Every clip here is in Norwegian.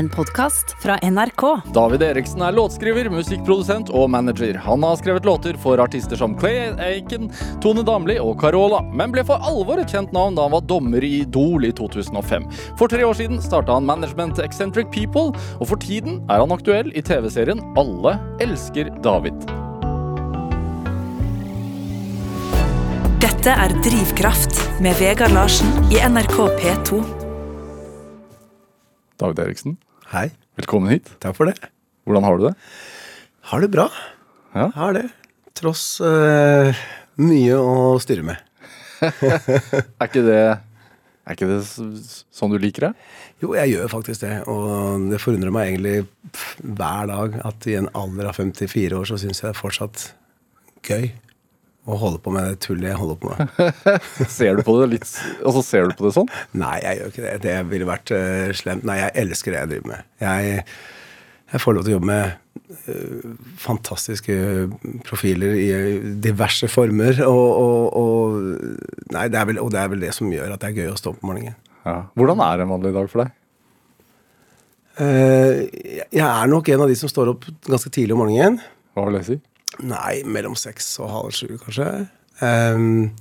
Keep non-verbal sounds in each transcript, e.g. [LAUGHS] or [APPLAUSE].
En podkast fra NRK. David Eriksen er låtskriver, musikkprodusent og manager. Han har skrevet låter for artister som Clay Aiken, Tone Damli og Carola, men ble for alvor et kjent navn da han var dommer i Idol i 2005. For tre år siden starta han Management Eccentric People, og for tiden er han aktuell i TV-serien Alle elsker David. Dette er Drivkraft med Vegard Larsen i NRK P2. David Eriksen, Hei, velkommen hit. takk for det. Hvordan har du det? Har det bra. Ja. Har det. Tross uh, mye å styre med. [LAUGHS] Er ikke det, er ikke det sånn du liker det? Jo, jeg gjør faktisk det, og det forundrer meg egentlig hver dag at i en alder av 54 år så syns jeg det er fortsatt gøy å holde på med det tullet jeg holder på med. [LAUGHS] Ser du på det litt Altså, ser du på det sånn? Nei, jeg gjør ikke det. Det ville vært uh, slemt. Nei, jeg elsker det jeg driver med. Jeg, jeg får lov til å jobbe med uh, fantastiske profiler i diverse former. Og, og, og, nei, det er vel, og det er vel det som gjør at det er gøy å stå opp om morgenen. Ja. Hvordan er en vanlig dag for deg? Uh, jeg er nok en av de som står opp ganske tidlig om morgenen. Hva vil jeg si? Nei, mellom seks og halv sju, kanskje. Um,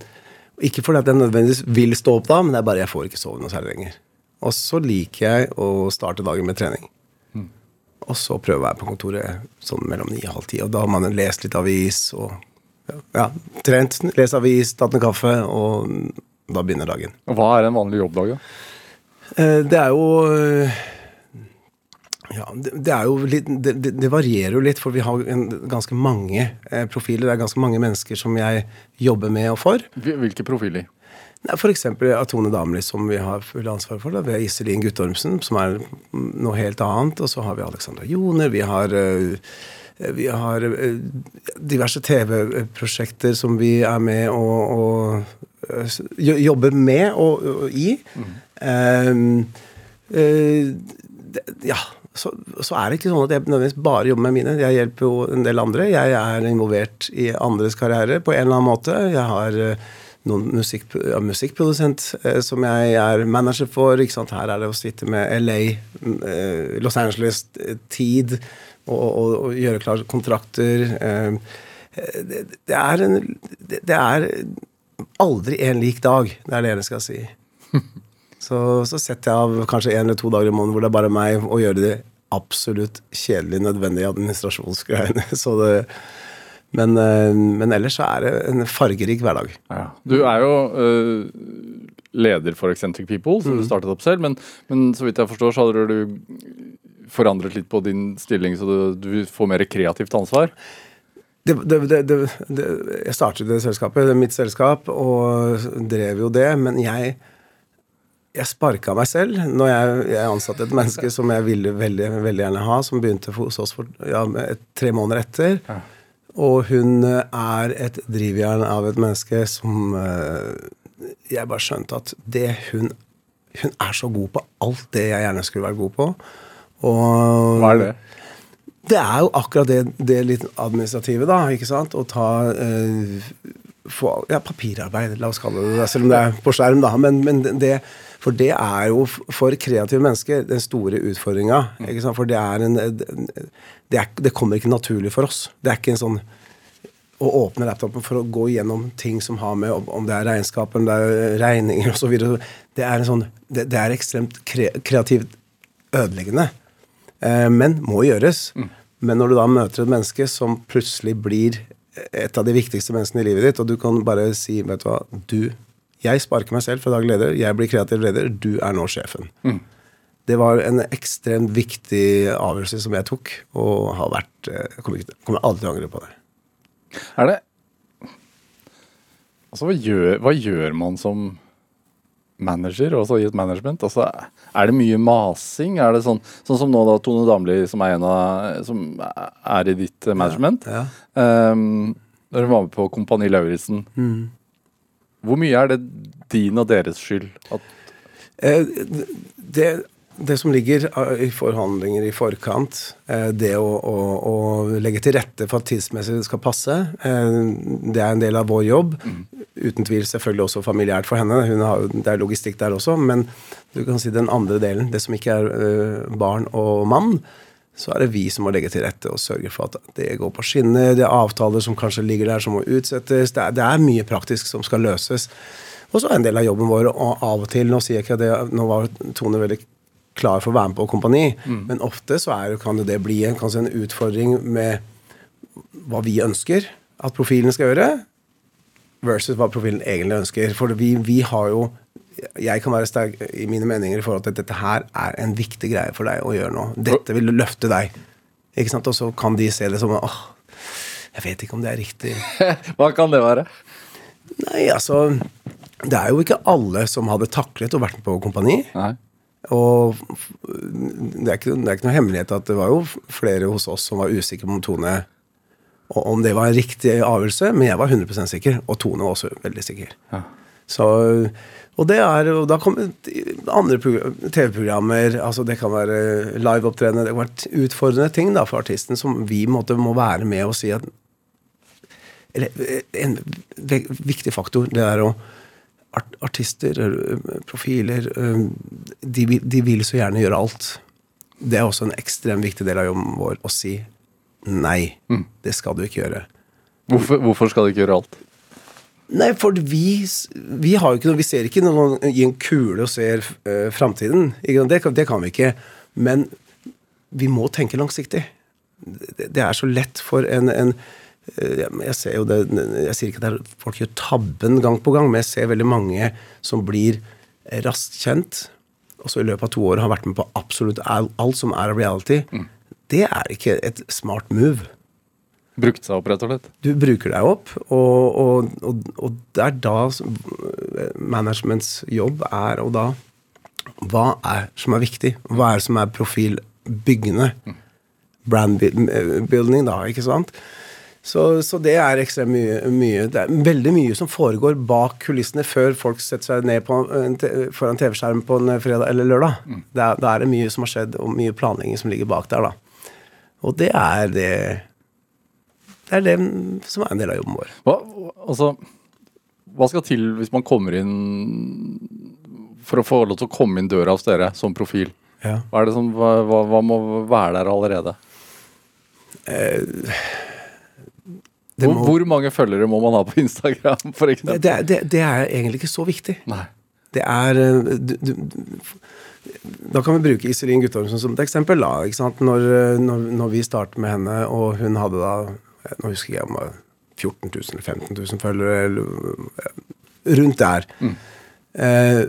ikke fordi at jeg nødvendigvis vil stå opp da, men det er bare jeg får ikke sove noe særlig lenger. Og så liker jeg å starte dagen med trening. Og så prøve å være på kontoret sånn mellom ni og halv ti. Og da har man lest litt avis og ja, trent, lest avis, tatt en kaffe, og da begynner dagen. Og Hva er en vanlig jobbdag, da? Eh, Det er jo eh, Ja, det, det er jo litt det, det, varierer jo litt, for vi har en, ganske mange eh, profiler. Det er ganske mange mennesker som jeg jobber med og for. Hvilke profiler? For eksempel Tone Damli, som vi har full ansvar for. Da. Vi har Iselin Guttormsen, som er noe helt annet. Og så har vi Alexandra Joner. Vi har eh, vi har eh, diverse TV-prosjekter som vi er med og, og eh, jobber med og, og i. Ehm, eh, det, ja, så, så er det ikke sånn at jeg nødvendigvis bare jobber med mine. Jeg hjelper jo en del andre. Jeg er involvert i andres karriere på en eller annen måte. Jeg har eh, noen musikk, ja, musikkprodusent eh, som jeg er manager for. Her er det å sitte med LA, eh, Los Angeles-tid og, og, og gjøre klar kontrakter. Det, det, er en, det er aldri en lik dag. Det er det jeg skal si. [LAUGHS] Så, så setter jeg av kanskje en eller to dager i måneden hvor det er bare meg å gjøre de absolutt kjedelig nødvendige administrasjonsgreiene. [LAUGHS] Så det, men, eh, men ellers så er det en fargerik hverdag. Ja. Du er jo øh, leder for Eccentric People, som du startet opp selv. Men, men så vidt jeg forstår, så hadde du forandret litt på din stilling, så du, du får mer kreativt ansvar. Det, det, det, jeg startet det selskapet, det mitt selskap, og drev jo det. Men jeg, jeg sparka meg selv når jeg, jeg ansatte et menneske som jeg ville veldig, veldig gjerne ha, som begynte hos oss for ja, et, tre måneder etter. Ja. Og hun eh, er et drivjern av et menneske som eh, Jeg bare skjønte at det hun Hun er så god på alt det jeg gjerne skulle vært god på. Og Hva er det? det er jo akkurat det, det litt administrative, da. ikke sant? Å ta eh, få, ja, papirarbeid, la oss kalle det det, selv om det er på skjerm, da. Men, men det, for det er jo for kreative mennesker den store utfordringa. For det er en det, er, det kommer ikke naturlig for oss. Det er ikke en sånn å åpne laptopen for å gå gjennom ting som har med om- det er regnskap, om det er regninger osv. Det er en sånn det, det er ekstremt kre, kreativt ødeleggende. Eh, men må gjøres. Men når du da møter et menneske som plutselig blir et av de viktigste menneskene i livet ditt, og du kan bare si vet du hva, du, jeg sparker meg selv fra daglig leder, jeg blir kreativ leder, du er nå sjefen. Det var en ekstremt viktig avgjørelse som jeg tok, og har vært eh, Jeg kommer, ikke, kommer aldri til å angre på det. Er det Altså, hva gjør, hva gjør man som manager, også i et management? Altså, er det mye masing? Er det sånn, sånn som nå, da, Tone Damli, som er en av Som er i ditt eh, management. Ja. Um, når hun var med på Kompani Lauritzen. Hvor mye er det din og deres skyld? At, Eh, det, det som ligger eh, i forhandlinger i forkant, eh, det å, å, å legge til rette for at tidsmessig det skal passe, eh, det er en del av vår jobb. Uten tvil selvfølgelig også familiært for henne. Hun har, det er logistikk der også. Men du kan si den andre delen, det som ikke er barn og mann, så er det vi som må legge til rette og sørge for at det går på skinner. Det er avtaler som kanskje ligger der som må utsettes. Det er, det er mye praktisk som skal løses. Og så er en del av jobben vår og av og til Nå sier jeg ikke det, nå var Tone veldig klar for å være med på kompani. Mm. Men ofte så er, kan det bli en, en utfordring med hva vi ønsker at profilen skal gjøre, versus hva profilen egentlig ønsker. For vi, vi har jo Jeg kan være sterk i mine meninger i forhold til at dette her er en viktig greie for deg å gjøre nå. Dette vil løfte deg. Ikke sant? Og så kan de se det som åh, jeg vet ikke om det er riktig. [LAUGHS] hva kan det være? Nei, altså Det er jo ikke alle som hadde taklet å vært med på kompani. Nei. Og det er, ikke, det er, ikke, noe hemmelighet at det var jo flere hos oss som var usikre på om Tone og om det var en riktig avgjørelse, men jeg var 100% sikker, og Tone var også veldig sikker. Ja. Så, og det er, og da kommer andre TV-programmer, altså det kan være liveopptredener, det kan være utfordrende ting da for artisten som vi måtte, må være med og si at eller, En viktig faktor, det er å artister, profiler de, de, vil så gjerne gjøre alt. Det er også en ekstremt viktig del av jobben vår å si nei. Mm. Det skal du ikke gjøre. Hvorfor, hvorfor, skal du ikke gjøre alt? Nei, for vi, vi, har jo ikke noe, vi ser ikke noen i en kule og ser uh, framtiden. Det, det, kan vi ikke. Men vi må tenke langsiktig. Det, det er så lett for en, en Eh, jeg ser jo det, jeg sier ikke at folk gjør tabben gang på gang, men jeg ser veldig mange som blir raskt kjent, og så i løpet av to år har vært med på absolutt alt som er reality. Mm. Det er ikke et smart move. Brukt seg opp, rett og slett? Du bruker deg opp, og, og, og, og det er da managements jobb er og da Hva er som er viktig? Hva er det som er profilbyggende? Brand Brandbuilding, da, ikke sant? Så, så, det er ekstremt mye, mye, Det er veldig mye som foregår bak kulissene før folk setter seg ned på, foran TV-skjermen på en fredag eller lørdag. Mm. Da er det mye som har skjedd, og mye planlegging som ligger bak der. da. Og det er det Det er det som er en del av jobben vår. Hva, altså, hva skal til hvis man kommer inn For å få lov til å komme inn døra hos dere som profil? Ja. Hva, som, hva, hva, må være der allerede? Eh hvor, må, hvor, mange følgere må man ha på Instagram? For det, det, det, er egentlig ikke så viktig. Nei. Det er eh, du, du, Da kan vi bruke Iselin Guttormsen som et eksempel. da? Når, når, når vi startet med henne, og hun hadde da Nå husker jeg om 14 000 eller 15 000 følgere, eller rundt der. Mm. Eh,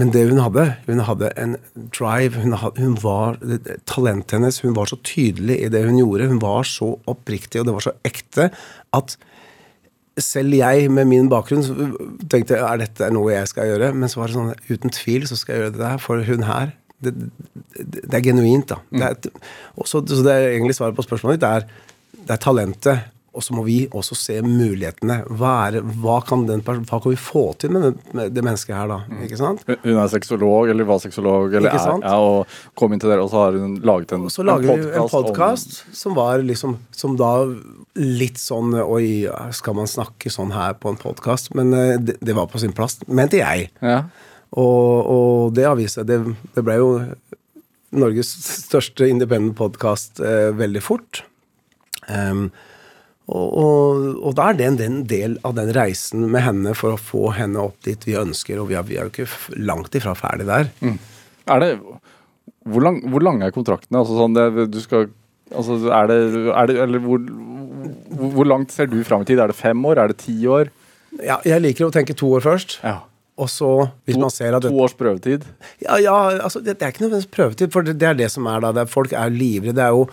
men det hun hadde, hun hadde en drive. Hun, hadde, hun var, Talentet hennes Hun var så tydelig i det hun gjorde. Hun var så oppriktig, og det var så ekte at selv jeg med min bakgrunn tenkte er dette noe jeg skal gjøre. Men så var det sånn uten tvil så skal jeg gjøre det der. For hun her Det, det, det er genuint, da. Mm. Det er, også, så det er egentlig svaret på spørsmålet ditt. Er, det er talentet og så må vi også se mulighetene. Hva, er, hva, kan, den, hva kan, vi få til med med det, mennesket her, da? Mm. Ikke sant? Hun er sexolog, eller var sexolog, eller er, ja, og kom inn til dere, og så har hun laget en, og så lager en podkast, en podcast om... som var liksom Som da litt sånn Oi, skal man snakke sånn her på en podkast? Men eh, det, det, var på sin plass, mente jeg. Ja. Og, og, det har vist seg det, det, ble jo Norges største independent podkast eh, veldig fort. Um, og, og, og, da er det en, del av den reisen med henne for å få henne opp dit vi ønsker, og vi er, vi er jo ikke langt ifra ferdig der. Mm. Er det Hvor lang, hvor lang er kontraktene? Altså sånn det, du skal Altså, er det, er det Eller hvor, hvor, langt ser du fram i tid? Er det fem år? Er det ti år? Ja, jeg liker å tenke to år først. Ja. Og så, hvis to, man ser at det, To års prøvetid? Ja, ja altså, det, det, er ikke nødvendigvis prøvetid, for det, det, er det som er da. Folk er livredde. Det er jo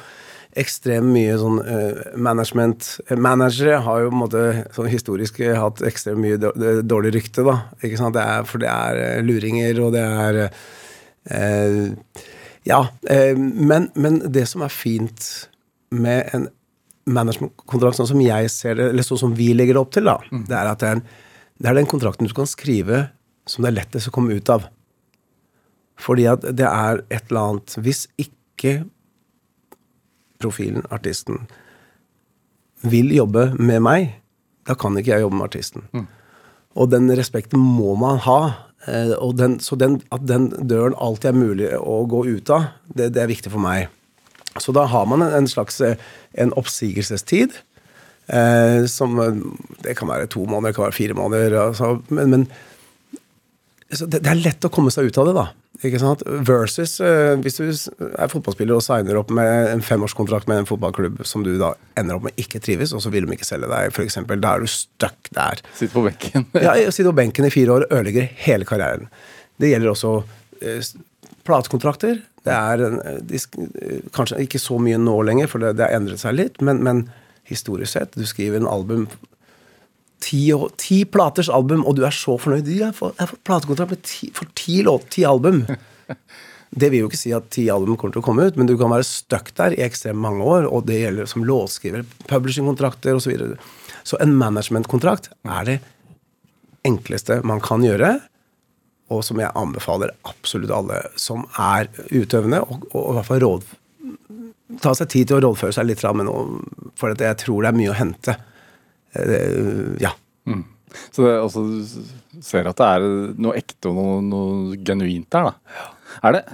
ekstremt mye sånn uh, management Managere har jo på en måte sånn historisk hatt ekstremt mye dårlig rykte, da. Ikke sant? Det er, for det er uh, luringer, og det er uh, Ja. Men, men, det som er fint med en managementkontrakt, sånn som jeg ser det, eller sånn som vi legger det opp til, da, mm. det er at det er, en, det er den kontrakten du kan skrive som det er lettest å komme ut av. Fordi at det er et eller annet Hvis ikke profilen, artisten, vil jobbe med meg, da kan ikke jeg jobbe med artisten. Og den respekten må man ha. Eh, og den, så den, at den døren alltid er mulig å gå ut av, det, det er viktig for meg. Så da har man en, en slags eh, en oppsigelsestid. Eh, som eh, Det kan være to måneder, det kan være fire måneder. Altså, men, men det, det, er lett å komme seg ut av det, da. Ikke sant? Versus uh, hvis du er fotballspiller og signer opp med en femårskontrakt med en fotballklubb som du da ender opp med ikke trives, og så vil de ikke selge deg, f.eks. Da er du stuck der. Sitt på benken. [LAUGHS] ja, sitte på benken i fire år ødelegger hele karrieren. Det gjelder også uh, platekontrakter. Det er de, kanskje ikke så mye nå lenger, for det, det har endret seg litt, men, men historisk sett, du skriver en album ti, ti, platers album, og du er så fornøyd. Jeg har fått, platekontrakt ti, for ti, låt, ti album. [LAUGHS] Det vil jo ikke si at ti album kommer til å komme ut, men du kan være stuck der i ekstremt mange år, og det gjelder som låtskriver, publishingkontrakter osv. Så, videre. så en managementkontrakt er det enkleste man kan gjøre, og som jeg anbefaler absolutt alle som er utøvende, og, og, og i hvert fall råd Ta seg tid til å rådføre seg litt med noe, for jeg tror det er mye å hente. Eh, ja. Mm. Så det, altså, du ser at det er noe ekte og noe, noe genuint der, da. Ja. Er det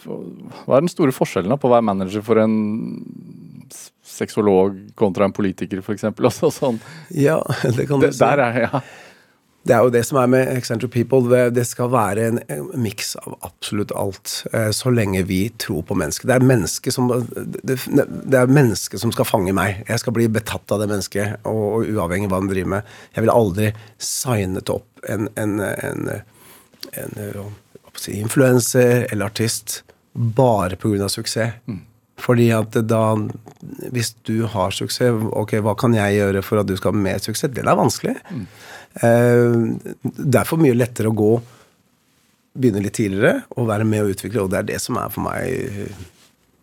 Hva er den store forskjellen da, på å være manager for en sexolog kontra en politiker, f.eks.? [LAUGHS] Altså, sånn. Ja, det kan du si. Der er, ja. Det er jo det som er med Eccentric People. Det skal være en miks av absolutt alt. Eh, så lenge vi tror på mennesket. Det er mennesket som, det, det er mennesket som skal fange meg. Jeg skal bli betatt av det mennesket, og, og uavhengig av hva den driver med. Jeg ville aldri signet opp en, en, en, en, en si, influenser eller artist bare pga. suksess. Mm. Fordi at da Hvis du har suksess, ok, hva kan jeg gjøre for at du skal ha mer suksess? Det er vanskelig. Mm. Eh, derfor mye lettere å gå begynne litt tidligere og være med å utvikle, og det er det som er for meg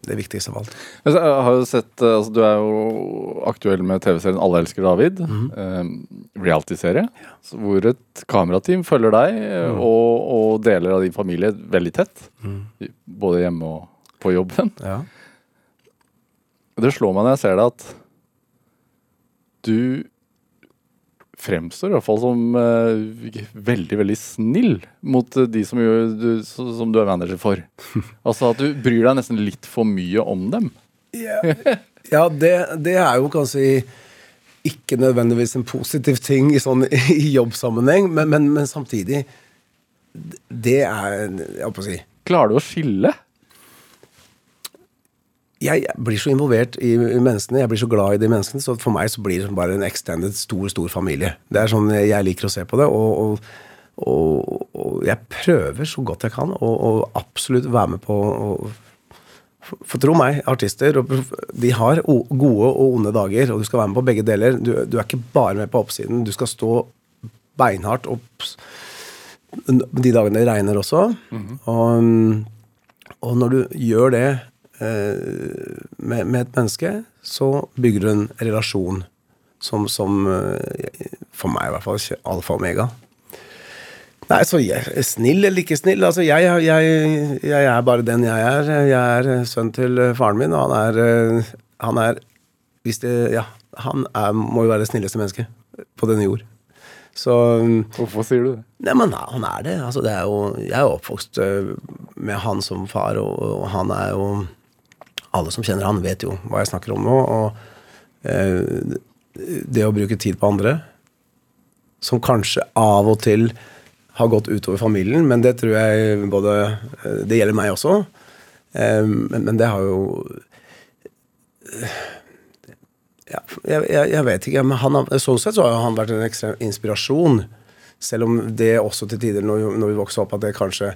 det viktigste av alt. Jeg har jo sett, eh, altså Du er jo aktuell med TV-serien 'Alle elsker David'. Mm. Eh, Reality-serie. Ja. Hvor et kamerateam følger deg mm. og, og, deler av din familie veldig tett. Mm. Både hjemme og på jobben. Ja. Det slår meg når jeg ser det, at du fremstår i hvert fall som uh, veldig, veldig snill mot uh, de som, jo, du, som, du, er manager for. [LAUGHS] altså at du bryr deg nesten litt for mye om dem. Yeah. ja, det, det, er jo kanskje ikke nødvendigvis en positiv ting i, sånn, i jobbsammenheng, men, men, men, samtidig Det er Jeg holdt på å si Klarer du å skille? Jeg blir så involvert i, menneskene, jeg blir så glad i de menneskene, så for meg så blir det bare en extended, stor, stor familie. Det er sånn jeg liker å se på det. og, og og, og, jeg prøver så godt jeg kan å absolutt være med på å For tro meg, artister de har gode og onde dager, og du skal være med på begge deler. Du, du er ikke bare med på oppsiden. Du skal stå beinhardt opp de dagene det regner også. Mm -hmm. og, og når du gjør det med, med, et menneske, så bygger du en relasjon som, som eh, For meg i hvert fall alfa og omega. Nei, så jeg snill eller ikke snill. Altså, jeg, jeg, jeg, er bare den jeg er. Jeg er sønn til faren min, og han er, han er hvis det, Ja, han er, må jo være det snilleste mennesket på denne jord. Så Hvorfor sier du det? Nei, men Han er det. Altså, det er jo, jeg er oppvokst eh, med han som far, og, og han er jo alle som kjenner han, vet jo hva jeg snakker om nå. Og eh, det å bruke tid på andre, som kanskje av og til har gått utover familien, men det tror jeg både eh, Det gjelder meg også. Eh, men, det har jo ja, jeg, jeg, vet ikke. Men han, sånn sett så har han vært en ekstrem inspirasjon. Selv om det også til tider, når, når vi vokser opp, at det kanskje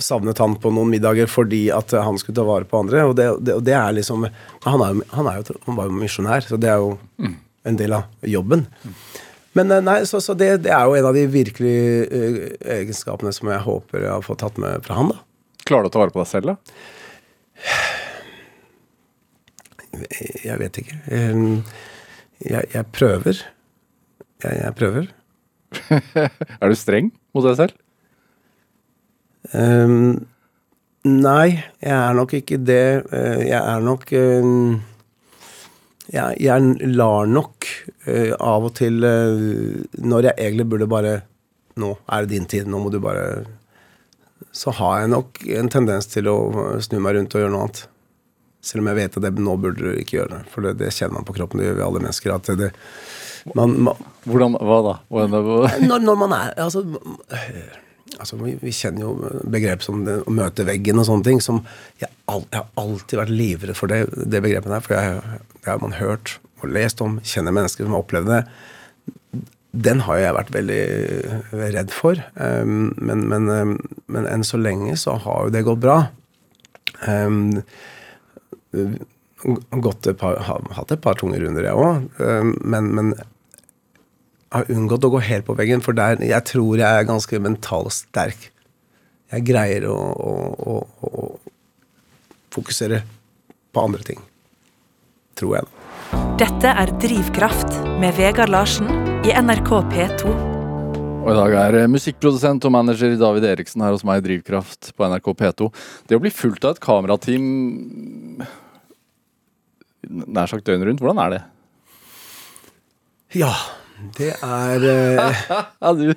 savnet han på noen middager fordi at han skulle ta vare på andre. Og det, det, og det er liksom han, er, han, er jo, han var jo misjonær, så det er jo en del av jobben. Men eh, nei, så, så det, det, er jo en av de virkelig uh, egenskapene som jeg håper jeg har fått tatt med fra han. da. Klarer du å ta vare på deg selv, da? Jeg vet ikke. Jeg, jeg prøver. Jeg, jeg prøver. [LAUGHS] er du streng mot deg selv? Ehm, nei, jeg er nok ikke det. Eh, jeg er nok um, jeg, jeg lar nok uh, av og til uh, Når jeg egentlig burde bare Nå er det din tid, nå må du bare Så har jeg nok en tendens til å snu meg rundt og gjøre noe annet. Selv om jeg vet at det, nå burde du ikke gjøre det. For det, det kjenner man på kroppen, det gjør vi alle mennesker. at det, man, man, Hvordan, hva da? Hvordan, når, når man er Altså, altså vi, vi, kjenner jo begrep som det, å møte veggen og sånne ting. som Jeg, all, jeg har alltid vært livredd for det, det begrepet der. For jeg, det har man hørt og lest om. Kjenner mennesker som har opplevd det den har jeg vært veldig redd for. Um, men, men, um, men, enn så lenge så har jo det gått bra. Um, gått et par, hatt et par tunge runder, jeg òg. men, men har unngått å gå helt på veggen, for der, jeg tror jeg er ganske mentalt sterk. Jeg greier å, å, å, å fokusere på andre ting. Tror jeg, da. Dette er Drivkraft med Vegard Larsen i NRK P2. Og I dag er musikkprodusent og manager David Eriksen her hos meg i Drivkraft på NRK P2. Det å bli fulgt av et kamerateam nær sagt døgnet rundt, hvordan er det? Ja, det er uh, [LAUGHS] Ja, du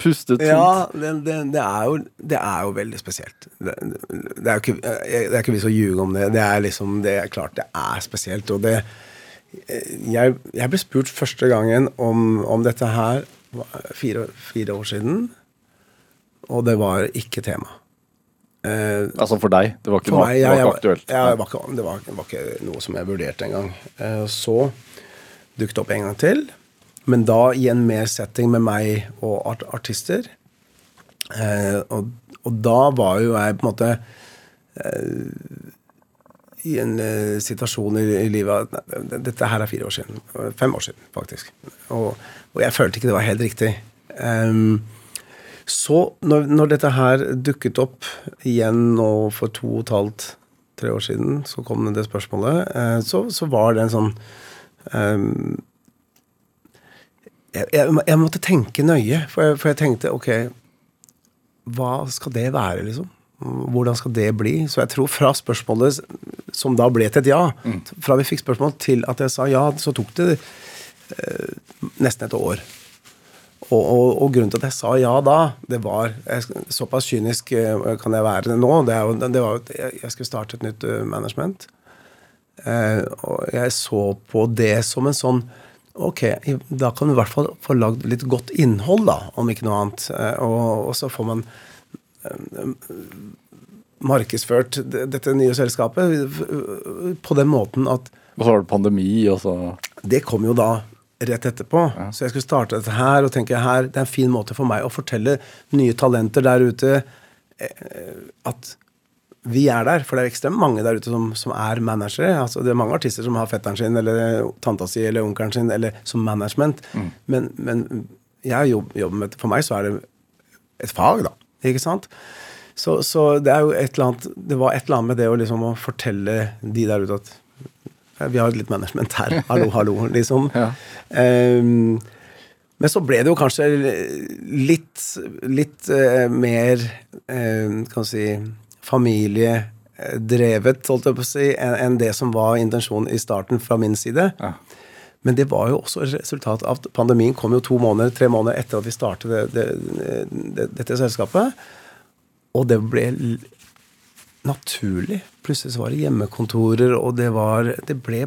pustet tungt. Ja, det, det, det, er jo, det, er jo, veldig spesielt. Det, det er jo ikke, det er ikke vits å ljuge om det. Det er liksom, det er klart det er spesielt. Og det Jeg, jeg ble spurt første gangen om, om dette her fire, fire, år siden, og det var ikke tema. Eh, altså for deg? Det var ikke, noe, meg, ja, det var ikke aktuelt? Ja, det var ikke, det var, var ikke noe som jeg vurderte engang. Eh, så dukket det opp en gang til. Men da i en mer setting med meg og art artister. Eh, og, og, da var jo jeg på en måte eh, i en eh, situasjon i, i livet at Dette her er fire år siden. Fem år siden, faktisk. Og, og jeg følte ikke det var helt riktig. Um, så når, når, dette her dukket opp igjen nå for to og et halvt, tre år siden, så kom det spørsmålet, eh, så, så var det en sånn um, jeg, jeg, jeg, måtte tenke nøye, for jeg, for jeg, tenkte ok Hva skal det være, liksom? Hvordan skal det bli? Så jeg tror fra spørsmålet som da ble til et ja, mm. fra vi fikk spørsmål til at jeg sa ja, så tok det eh, nesten et år. Og, og, og, grunnen til at jeg sa ja da, det var jeg, Såpass kynisk eh, kan jeg være nå. Det, er, det var jeg skulle starte et nytt uh, management. Eh, og jeg så på det som en sånn Ok, da kan du i hvert fall få lagd litt godt innhold, da, om ikke noe annet. Eh, og, og så får man eh, markedsført dette nye selskapet på den måten at Og så var det pandemi, og så Det kom jo da rett etterpå. Ja. Så jeg skulle starte dette her og tenke her, det er en fin måte for meg å fortelle nye talenter der ute eh, at vi er der. For det er ekstremt mange der ute som, som er managere. Altså, det er mange artister som har fetteren sin eller tanta si eller onkelen sin eller som management. Mm. Men, men, jeg jobber, jobber med For meg så er det et fag, da. Ikke sant? Så, så, det er jo et eller annet Det var et eller annet med det å liksom å fortelle de der ute at vi har litt management her. Hallo, hallo, [LAUGHS] liksom. ja. um, men så ble det jo kanskje litt, litt uh, mer uh, Kan si familiedrevet, holdt jeg på å si, enn det som var intensjonen i starten fra min side. Ja. Men det var jo også et resultat av at pandemien kom jo to måneder, tre måneder etter at vi startet det, det, det, dette selskapet. Og det ble naturlig. Plutselig så var det hjemmekontorer, og det var Det ble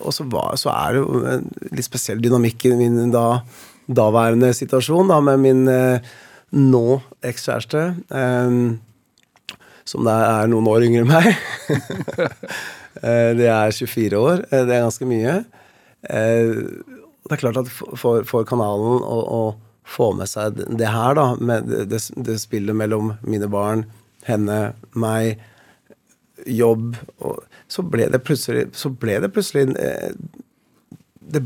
Og så, var, så, er det jo en litt spesiell dynamikk i min da, daværende situasjon da, med min eh, nå ekskjæreste. Um, som da er noen år yngre enn meg. [LAUGHS] Eh, det er 24 år. Eh, det er ganske mye. Det er klart at for, for kanalen å, å, få med seg det her, da, med det, det, det spillet mellom mine barn, henne, meg, jobb og, Så ble det plutselig, så ble det, plutselig det,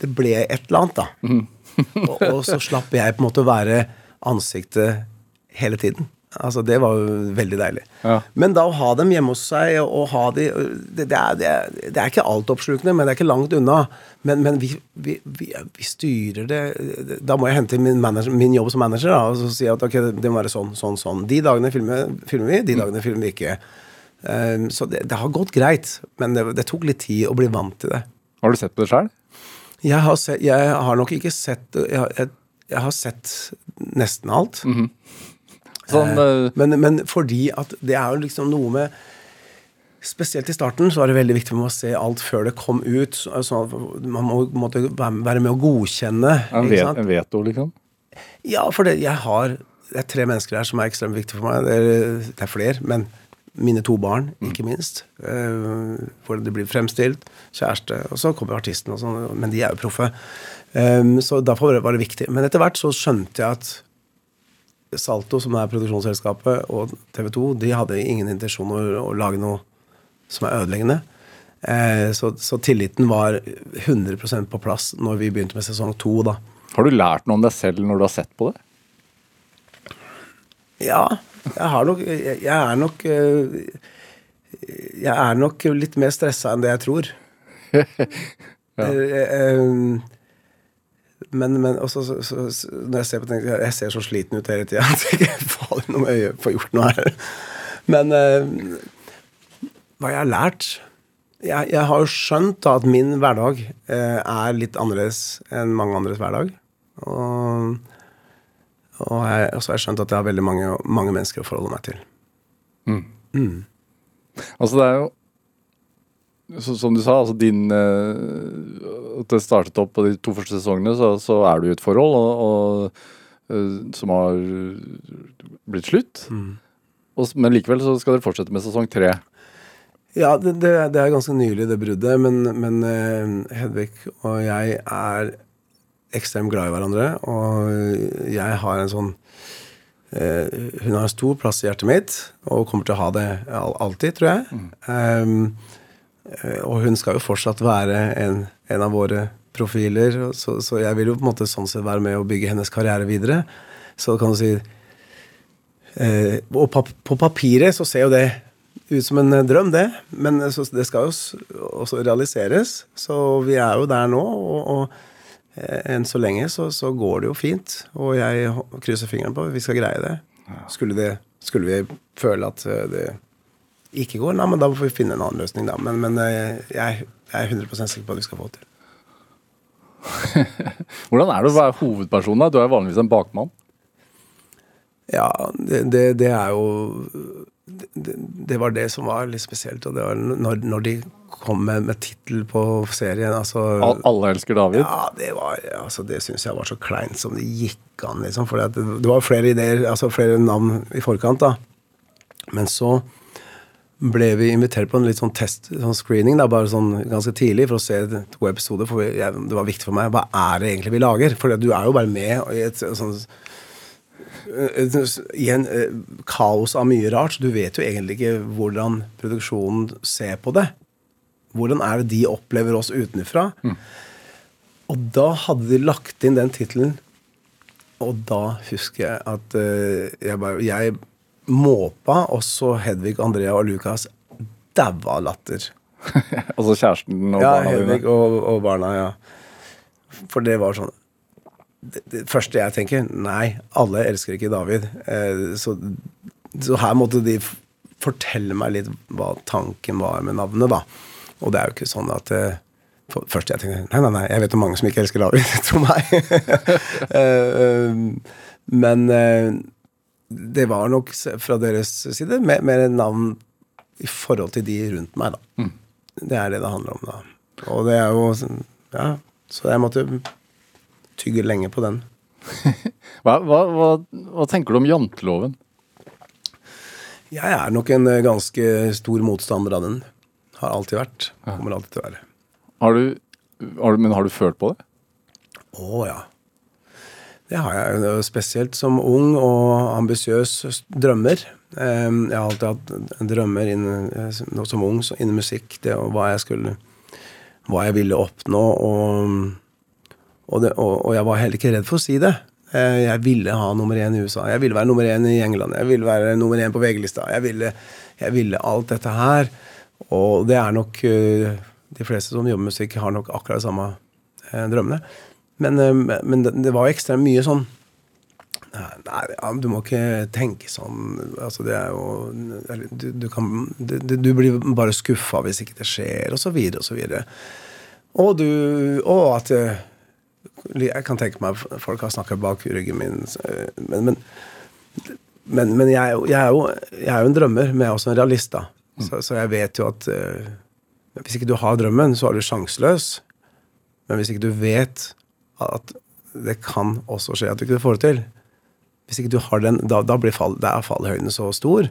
det ble et eller annet, da. Mm. [LAUGHS] og, og, så slapp jeg på en måte å være ansiktet hele tiden. Altså, det var jo veldig deilig. Ja. Men da å ha dem hjemme hos seg og, ha de det, det, er, det, er, det er ikke altoppslukende, men det er ikke langt unna. Men, men vi, vi, vi, vi styrer det Da må jeg hente min, manager, min jobb som manager da, og så si at ok, det må være sånn, sånn, sånn. De dagene filmer, filmer vi, de dagene filmer vi ikke. Um, så det, det har gått greit, men det, det tok litt tid å bli vant til det. Har du sett på det sjøl? Jeg har, jeg har nok ikke sett jeg jeg, jeg har sett nesten alt. Sånn, eh, Men, men fordi at det er jo liksom noe med Spesielt i starten så var det veldig viktig for meg å se alt før det kom ut. Så, sånn man må måtte være være med å godkjenne. en, vet, en veto, liksom? Ja, for det, jeg har Det er tre mennesker her som er ekstremt viktige for meg. Det er, det er flere, men mine to barn, ikke minst. Uh, hvor det blir fremstilt. Kjæreste. Og så kommer artisten og sånn. Men de er jo proffe. Um, så derfor var det viktig. Men etter hvert så skjønte jeg at Salto, som er produksjonsselskapet, og TV 2, de hadde ingen intensjon å, å lage noe som er ødeleggende. Eh, så, så tilliten var 100% på plass når vi begynte med sesong to, da. Har du lært noe om deg selv når du har sett på det? Ja, jeg har nok Jeg, jeg er nok eh, Jeg er nok litt mer stressa enn det jeg tror. [LAUGHS] Eh, eh, men, men også, så, så, så, når jeg ser på ting Jeg ser så sliten ut hele tida [LAUGHS] at jeg må jeg får gjort noe her. Men eh, hva jeg har lært jeg, jeg har jo skjønt da at min hverdag eh, er litt annerledes enn mange andres hverdag. Og, og jeg, og så har jeg skjønt at jeg har veldig mange, mange mennesker å forholde meg til. Altså, det er jo så, Som du sa, altså din eh, At det startet opp på de to første sesongene, så, så er du i et forhold og, og, eh, som har blitt slutt. Og, men likevel så skal dere fortsette med sesong tre. Ja, det, det, det er ganske nylig, det bruddet. Men, men eh, Hedvig og jeg er ekstremt glad i hverandre. Og jeg har en sånn eh, Hun har en stor plass i hjertet mitt, og kommer til å ha det alltid, tror jeg. Um, eh, og hun skal jo fortsatt være en, en av våre profiler, så, så jeg vil jo på en måte sånn sett være med å bygge hennes karriere videre. Så kan du si eh, Og pap på papiret så ser jo det ut som en eh, drøm, det. Men eh, så, det skal jo også realiseres. Så vi er jo der nå, og, og eh, enn så lenge så, så går det jo fint. Og jeg krysser fingrene på at vi skal greie det. Skulle, det, skulle vi føle at eh, det ikke går, nei, men da får vi finne en annen løsning, da. Men, men eh, jeg, jeg er 100 sikker på at vi skal få det til. [LAUGHS] Hvordan er det å være hovedperson? da? Du er vanligvis en bakmann. Ja, det, det, det er jo det, det var det som var litt spesielt. Og det var når, når de kom med, med tittel på serien. Altså, All, alle elsker David. Ja, det var altså, Det syns jeg var så kleint som det gikk an, liksom. For det, det var flere ideer, altså flere navn i forkant, da. Men så ble vi invitert på en litt sånn test, sånn screening, da, bare sånn ganske tidlig, for å se to episoder. For jeg, det var viktig for meg. Hva er det egentlig vi lager? For du er jo bare med i et sånn i en eh, kaos av mye rart, så du vet jo egentlig ikke hvordan produksjonen ser på det. Hvordan er det de opplever oss utenfra? Og da hadde de lagt inn den tittelen, og da husker jeg at eh, jeg bare Jeg måpa, og så Hedvig, Andrea og Lukas daua av latter. [LAUGHS] Altså kjæresten og Ja, barna Hedvig dine. og, og barna, ja. For det var sånn det, det første jeg tenker Nei, alle elsker ikke David. Eh, så, så her måtte de fortelle meg litt hva tanken var med navnet, da. Og det er jo ikke sånn at eh, for, Først jeg tenkte nei, nei, nei, jeg vet om mange som ikke elsker David. [LAUGHS] Tro meg. [LAUGHS] Eh, eh, men eh, det var nok fra deres side mer, mer et navn i forhold til de rundt meg, da. Det er det det handler om, da. Og det er jo Ja, så jeg måtte tygge lenge på den. [LAUGHS] Hva, hva, hva, hva tenker du om janteloven? Jeg er nok en eh, ganske stor motstander av den. Har alltid vært. Kommer alltid til å være. Har du, har du, men har du følt på det? Å ja. Det har jeg. Spesielt som ung og ambisiøs drømmer. Eh, Jeg har alltid hatt drømmer innen, eh, som ung innen musikk. Det og hva jeg skulle Hva jeg ville oppnå. Og, og, det, og, og jeg var heller ikke redd for å si det. Eh, jeg ville ha nummer én i USA. Jeg ville være nummer én i England. Jeg ville være nummer én på VG-lista. Jeg, ville- jeg ville alt dette her. Og det er nok eh, De fleste som jobber med musikk, har nok akkurat de samme drømmene. Men, eh, men det, det var ekstremt mye sånn Nei, ja, du må ikke tenke sånn. Altså, det er jo du, du, kan, du, du blir bare skuffa hvis ikke det skjer, og så videre, og så videre. Og du Og at eh, Jeg kan tenke meg folk har snakka bak ryggen min, men, men, men, men jeg, jo- jeg, er jo, jeg er jo en drømmer, men jeg er også en realist, da. Så, så jeg vet jo at eh, hvis ikke du har drømmen, så er du sjanseløs. Men hvis ikke du vet at det kan også skje at du ikke får det til Hvis ikke du har den, da, da blir fall, er fallhøyden så stor.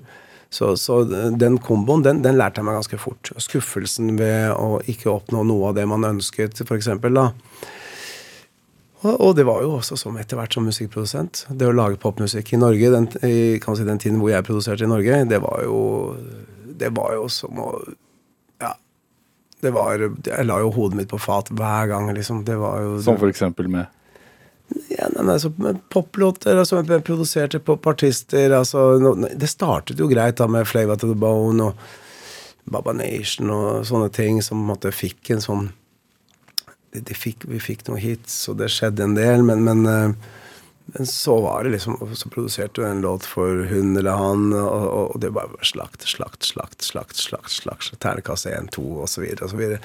Så, så den komboen, den, den lærte jeg meg ganske fort. Skuffelsen ved å ikke oppnå noe av det man ønsket, f.eks. da. Og, og det var jo også som etter hvert som musikkprodusent. Det å lage popmusikk i Norge, den, i si, den tiden hvor jeg produserte i Norge, det var jo, det var jo som å. Det var Jeg la jo hodet mitt på fat hver gang, liksom. Det var jo Som for eksempel med ja, nei, altså, med poplåter altså, jeg produserte popartister altså, no, Det startet jo greit da med Flava to the Bone og Baba Nation og sånne ting som på måte fikk en sånn de, de fikk, Vi fikk noen hits, og det skjedde en del, men, men, eh, men så var det liksom Så produserte du en låt for hun eller han, og, og, og det bare slakt, slakt, slakt, slakt, slakt, slakt ternekast 1, 2 osv. Og, så videre.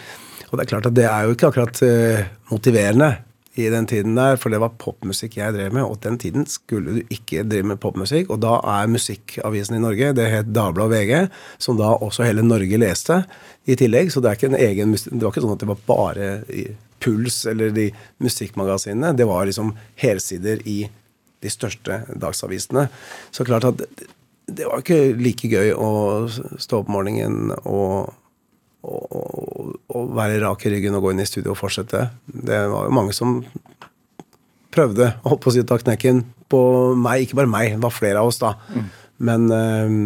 og det er klart at det er jo ikke akkurat uh, motiverende i den tiden der, for det var popmusikk jeg drev med, og den tiden skulle du ikke drive med popmusikk, og da er musikkavisen i Norge, det het Dagbladet og VG, som da også hele Norge leste i tillegg, så det er ikke en egen, det var ikke sånn at det var bare Puls eller de musikkmagasinene, det var liksom helsider i de største dagsavisene. Så klart at det, var ikke like gøy å stå opp morgenen og og, å være rak i ryggen og gå inn i studio og fortsette. Det var jo mange som prøvde å holdt på å si ta knekken på meg. Ikke bare meg, det var flere av oss, da. Men um,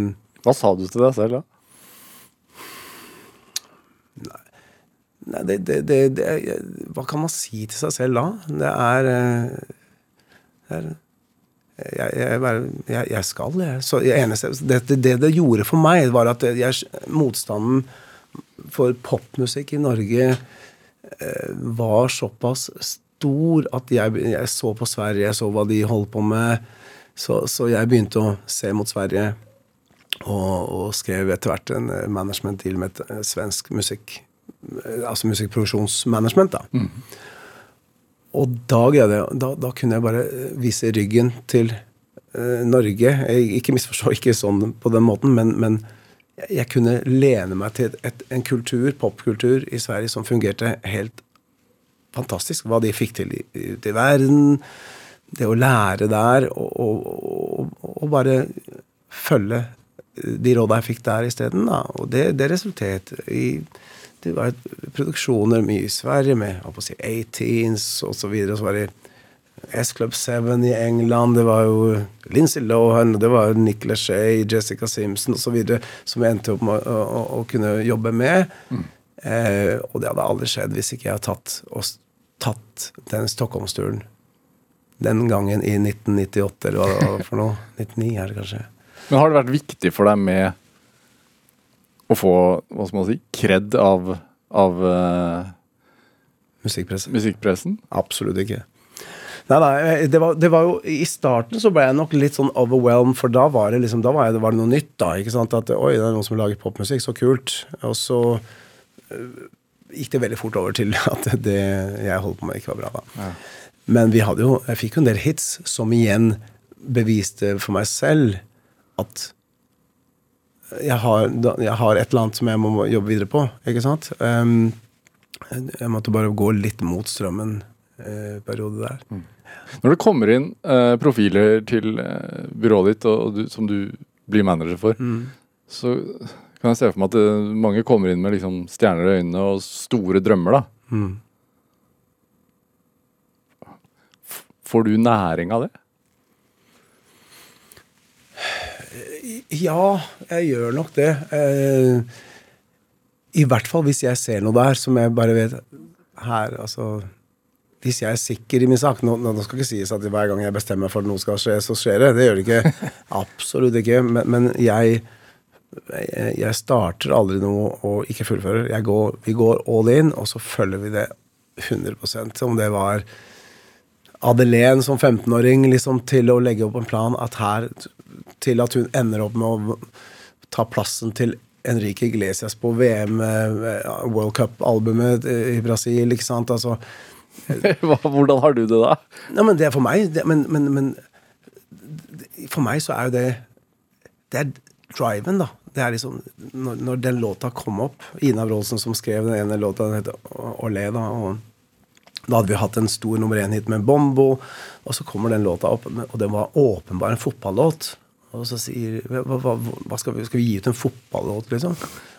Hva sa du til deg selv da? Nei, det, det, det, det Hva kan man si til seg selv da? Det er, eh, er jeg, jeg, jeg, jeg skal, jeg. Så eneste, det, det, gjorde for meg, var at motstanden for popmusikk i Norge eh, var såpass stor at jeg, så på Sverige, jeg så hva de holdt på med. Så, så jeg begynte å se mot Sverige, og, og skrev etter hvert en eh, management deal med et svensk musikk, altså musikkproduksjonsmanagement. da. Og da, da, da kunne jeg bare vise ryggen til eh, Norge. Jeg, ikke misforstå, [LAUGHS] ikke sånn på den måten, men, men jeg, kunne lene meg til et, en kultur, popkultur i Sverige som fungerte helt fantastisk. Hva de fikk til ute i verden. Det å lære der og, og, og, og bare følge de råda jeg fikk der isteden. Og det, det resulterte i det var produksjoner mye i Sverige med si, 18s og så videre. Så var det S-Club 7 i England, det var jo Lindsay Lohan, det var Nick Lachey, Jessica Simpson osv. som jeg endte opp med å, å, å kunne jobbe med. Eh, og det hadde aldri skjedd hvis ikke jeg hadde tatt, og, tatt den Stockholmsturen den gangen i 1998, eller hva det var for noe. 99 er det kanskje. Men har det vært viktig for deg med å få hva skal man si, kred av, av uh, musikkpressen. musikkpressen? Absolutt ikke. Nei, nei, det var, det var jo I starten så ble jeg nok litt sånn overwhelmed, for da var det liksom, da var, jeg, var det noe nytt. da, ikke sant, At oi, det er noen som lager popmusikk, så kult. Og så øh, gikk det veldig fort over til [LAUGHS] at det jeg holdt på med, ikke var bra. da. Men vi hadde jo, jeg fikk jo en del hits som igjen beviste for meg selv at jeg har, jeg har et eller annet som jeg må jobbe videre på. ikke sant? Um, jeg måtte bare gå litt mot strømmen eh, periode der. Når det kommer inn eh, profiler til eh, byrået ditt og, og du, som du blir manager for, så kan jeg se for meg at eh, mange kommer inn med liksom, stjerner i øynene og store drømmer. da. Mm. Får du næring av det? Ja, jeg gjør nok det. Eh, I hvert fall hvis jeg ser noe der som jeg bare vet Her, altså hvis jeg er sikker i min sak nå, nå skal ikke sies at hver gang jeg bestemmer meg for at noe skal skje, så skjer det. Det gjør det ikke. [LAUGHS] Absolutt ikke. Men, men jeg, jeg starter aldri noe og ikke fullfører. Går, vi går all in, og så følger vi det 100% Om det var Adelén som 15-åring liksom, til å legge opp en plan at her, til at hun ender opp med å ta plassen til Enrique Iglesias på VM, eh, World Cup-albumet i Brasil. ikke sant, altså [LAUGHS] Hvordan har du det da? Ja, men det er for meg det, men, men, men, For meg så er jo det Det er driven, da. Det er liksom Når, når den låta kom opp Ina Wroldsen som skrev den ene låta, den heter Olé, da. og da hadde vi hatt en stor nummer én-hit med Bombo, og så kommer den låta opp, og den var åpenbart en fotballåt. Og så sier hva, hva, hva skal, vi, skal, vi, gi ut en fotballåt, liksom?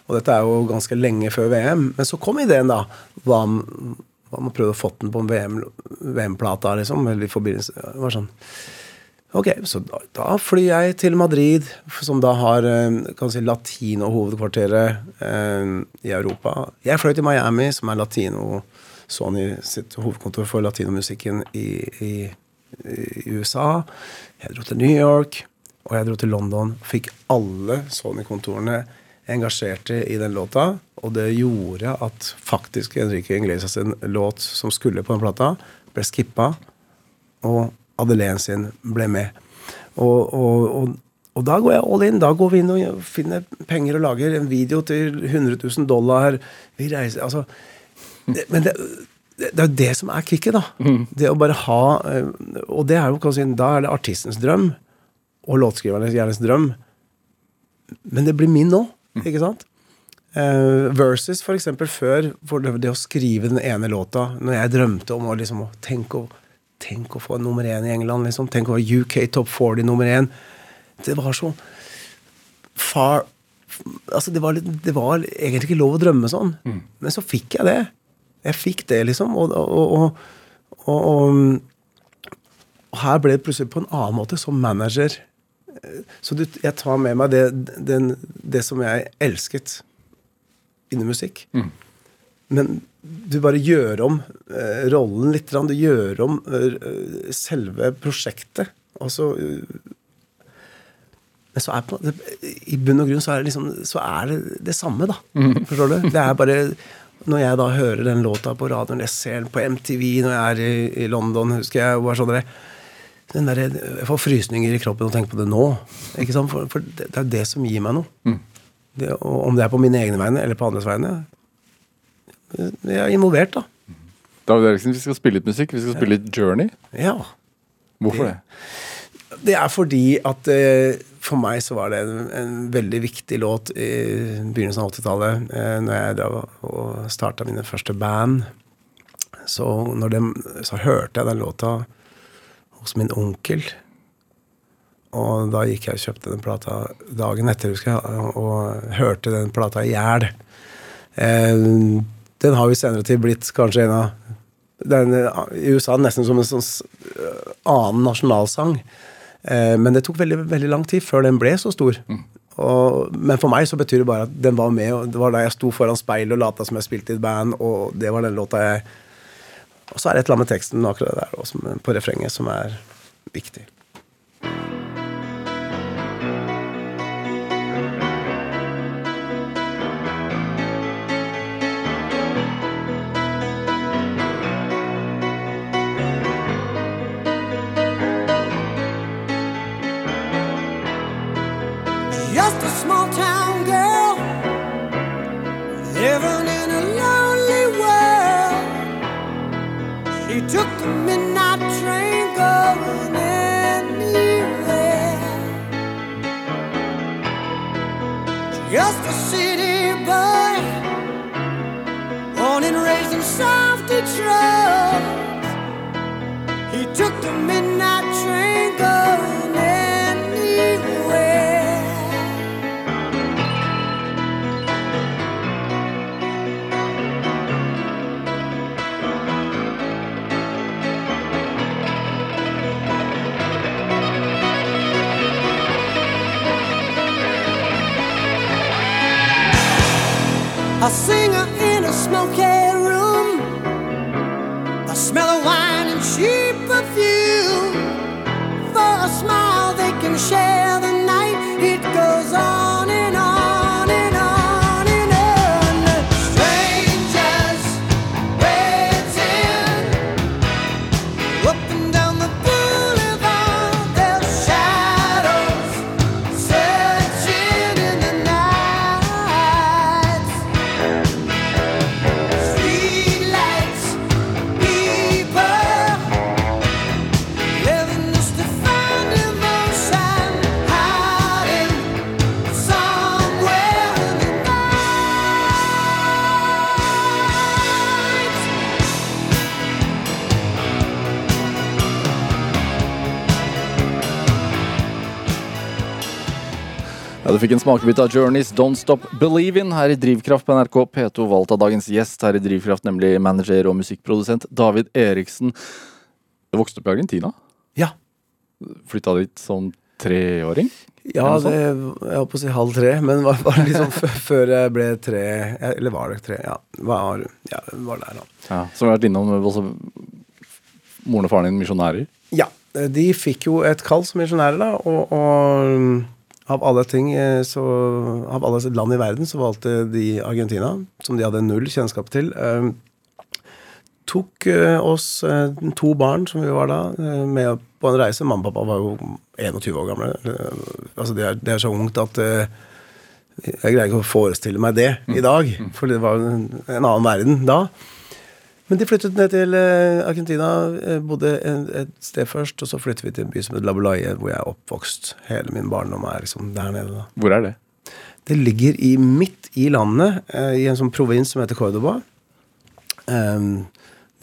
Og dette er jo ganske lenge før VM. Men så kom ideen, da. Hva, man prøvde å få den på en VM-plata, VM liksom. Eller i forbindelse Det var sånn Ok, så da, da, flyr jeg til Madrid, som da har eh, kan si, latino-hovedkvarteret eh, i Europa. Jeg fløy til Miami, som er latino Sony sitt hovedkontor for latinomusikken i, i, i USA. Jeg dro til New York, og jeg dro til London. Fikk alle Sony-kontorene engasjerte i den låta. Og det gjorde at faktisk Henrik Inglesias sin låt som skulle på den plata, ble skippa. Og Adelén sin ble med. Og, og, og, og, da går jeg all in. Da går vi inn og finner penger og lager en video til 100 000 dollar. Vi reiser Altså det, Men det, det, er jo det som er kicket, da. Mm. Det å bare ha eh, Og det er jo Da er det artistens drøm. Og låtskrivernes drøm. Men det blir min nå. Ikke sant? Uh, versus for eksempel før, for det, det, å skrive den ene låta Når jeg drømte om å liksom tenk å, tenk å få nummer én i England, liksom. Tenk å være UK Top 40 nummer én. Det var så far Altså, det var, det var, egentlig ikke lov å drømme sånn. Mm. Men så fikk jeg det. Jeg fikk det, liksom. Og, og, og, og her ble det plutselig på en annen måte, som manager så du, jeg tar med meg det, den, det som jeg elsket innen musikk. Mm. Men du bare gjør om eh, rollen litt. Du gjør om eh, selve prosjektet. Altså så Men så er på, det, i bunn og grunn så er det liksom Så er det det samme, da. Mm. Forstår du? Det er bare Når jeg da hører den låta på radioen, jeg ser den på MTV når jeg er i, i London, husker jeg, og bare sånn der, jeg får frysninger i kroppen og tenker på det nå. For, for, det er jo det som gir meg noe. Mm. Det, om det er på mine egne vegne eller på andres vegne. Jeg er involvert, da. David Eriksen, vi skal spille litt musikk. Vi skal spille litt Journey. Ja. Hvorfor det? Det er fordi at eh, for meg så var det en, en, veldig viktig låt i begynnelsen av 80-tallet. Eh, når jeg da og starta mine første band. Så, når de, så hørte jeg den låta hos min onkel. Og da gikk jeg og kjøpte den plata dagen etter, husker jeg, og hørte den plata i hjel. Eh, den har jo i senere tid blitt kanskje en av den, I USA nesten som en sånn annen nasjonalsang. Eh, men det tok veldig, veldig lang tid før den ble så stor. Mm. Og, men for meg så betyr det bare at den var med. og Det var da jeg sto foran speilet og lata som jeg spilte i et band, og det var den låta jeg og så er det et eller annet med teksten akkurat der også, på refrenget som er viktig. Just A Took the midnight train going anywhere. Just a city boy, born and raised in South Detroit. He took the midnight train going. a singer in a smoky room, the smell of wine and cheap perfume. Fikk en smakebit av Journeys Don't Stop Believin' her i Drivkraft på NRK P2, valgt av dagens gjest her i Drivkraft, nemlig manager og musikkprodusent David Eriksen. Du vokste opp i Argentina? Ja. Flytta dit som treåring? Ja, det jeg holdt på å si halv tre, men var, var liksom [LAUGHS] før jeg ble tre Eller var det tre? Ja, var, ja, var der, da. Ja. Som vi har vært innom også Moren og faren din misjonærer? Ja, de fikk jo et kall som misjonærer, da, og, og mm, av alle ting, eh, så Av alle land i verden så valgte de Argentina, som de hadde null kjennskap til. eh, tok eh, oss eh, to barn, som vi var da, med på en reise. Mamma og pappa var jo 21 år gamle. Altså det er, det er så ungt at jeg greier ikke å forestille meg det i dag, for det var en, en annen verden da. Men de flyttet ned til eh, Argentina, eh, bodde et sted først, og så flyttet vi til en by som heter Labulaye, hvor jeg er oppvokst. Hele min barndom er liksom der nede. da. Hvor er det? Det ligger i, midt i landet, eh, i en sånn provins som heter Cordoba. Ehm,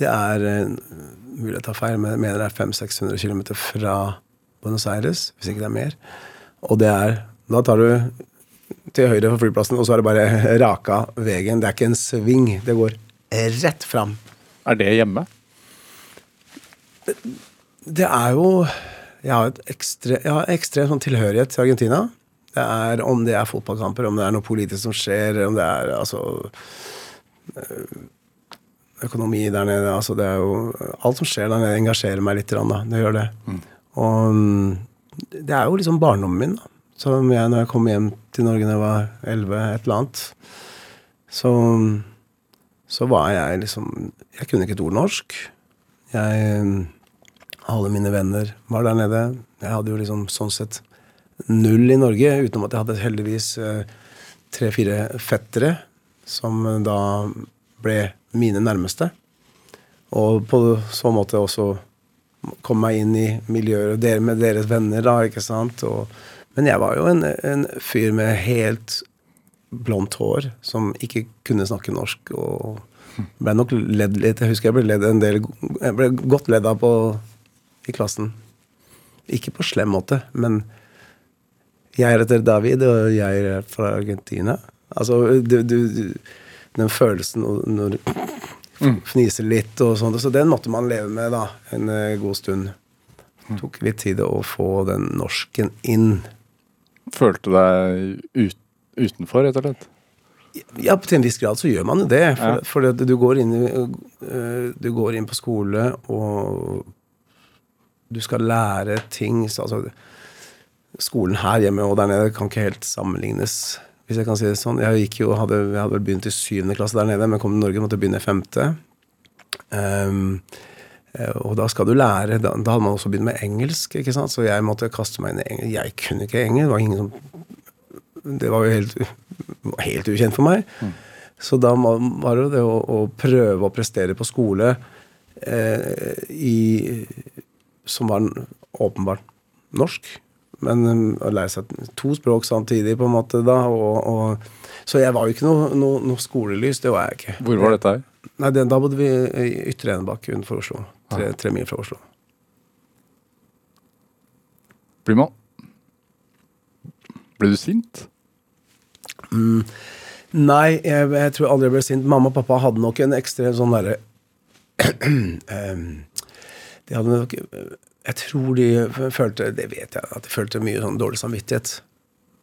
det er mulig jeg tar feil, men jeg mener det er 500-600 km fra Buenos Aires, hvis ikke det er mer. Og det er Da tar du til høyre for flyplassen, og så er det bare raka veien. Det er ikke en sving. Det går rett fram. Er det hjemme? Det er jo Jeg har ekstre, jeg har ekstrem sånn tilhørighet til Argentina. Det er Om det er fotballkamper, om det er noe politisk som skjer, om det er altså øh, Økonomi der nede. altså det er jo Alt som skjer der nede, engasjerer meg litt. Da. Det gjør det. Og mm, det er jo liksom barndommen min. da. Som jeg, når jeg kom hjem til Norge da jeg var 11, et eller annet, så, så var jeg liksom Jeg kunne ikke et ord norsk. Jeg alle mine venner var der nede. Jeg hadde jo liksom sånn sett null i Norge, utenom at jeg hadde heldigvis eh, tre-fire fettere som eh, da ble mine nærmeste. Og på så måte også komme meg inn i miljøet med deres venner, da, ikke sant. Og, men jeg var jo en, en fyr med helt blondt hår som ikke kunne snakke norsk. og ble nok ledd litt. Jeg husker jeg ble ledd en del Jeg ble godt ledd av på i klassen. Ikke på slem måte, men jeg heter David, og jeg er fra Argentina. Altså, du, du, du, den følelsen når- du fniser litt og sånt. Så den måtte man leve med da, en eh, god stund. Det tok litt tid å få den norsken inn. Følte deg ut, utenfor, rett og slett? Ja, til en viss grad så gjør man det. For, Ja. for det, du, går inn, øh, du går inn på skole, og du skal lære ting så, altså, Skolen her hjemme og der nede kan ikke helt sammenlignes, hvis jeg kan si det sånn. Jeg jo, hadde, jeg hadde vel begynt i syvende klasse der nede, men kom til Norge måtte begynne i femte. Eh, og da skal du lære da, da hadde man også begynt med engelsk, ikke sant? så jeg måtte kaste meg inn i engelsk. Jeg kunne ikke engelsk. Det var ingen som det var jo helt, helt ukjent for meg. Så da var det jo det å, å prøve å prestere på skole eh, i, som var åpenbart norsk. Men um, å lære seg to språk samtidig, på en måte, da. Og, og, så jeg var jo ikke noe, noe, noe skolelys. Det var jeg ikke. Hvor var dette her? Nei, det, Da bodde vi i Ytre Enebakk utenfor Oslo. Tre, tre mil fra Oslo. Blir man Ble du sint? Nei, jeg, jeg tror aldri jeg ble sint. Mamma og pappa hadde nok en ekstrem sånn derre [CLEARS THROAT] De hadde nok Jeg tror de følte Det vet jeg, at de følte mye sånn dårlig samvittighet.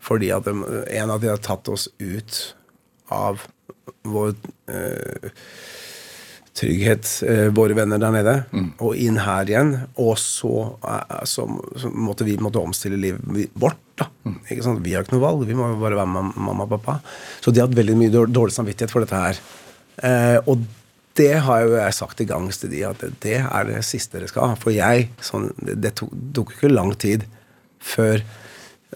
Fordi at de, en av de hadde tatt oss ut av vår eh, trygghet, eh, våre venner der nede, og inn her igjen. Og så, eh, så, så måtte vi måtte omstille livet vårt. Da. Vi har ikke noe valg, vi må jo bare være med mamma og pappa. Så de har hatt veldig mye dårlig samvittighet for dette her. Eh, og det har jo jeg sagt til gangs til de, at det, er det siste dere skal ha. For jeg, sånn, det, tok, tok ikke lang tid før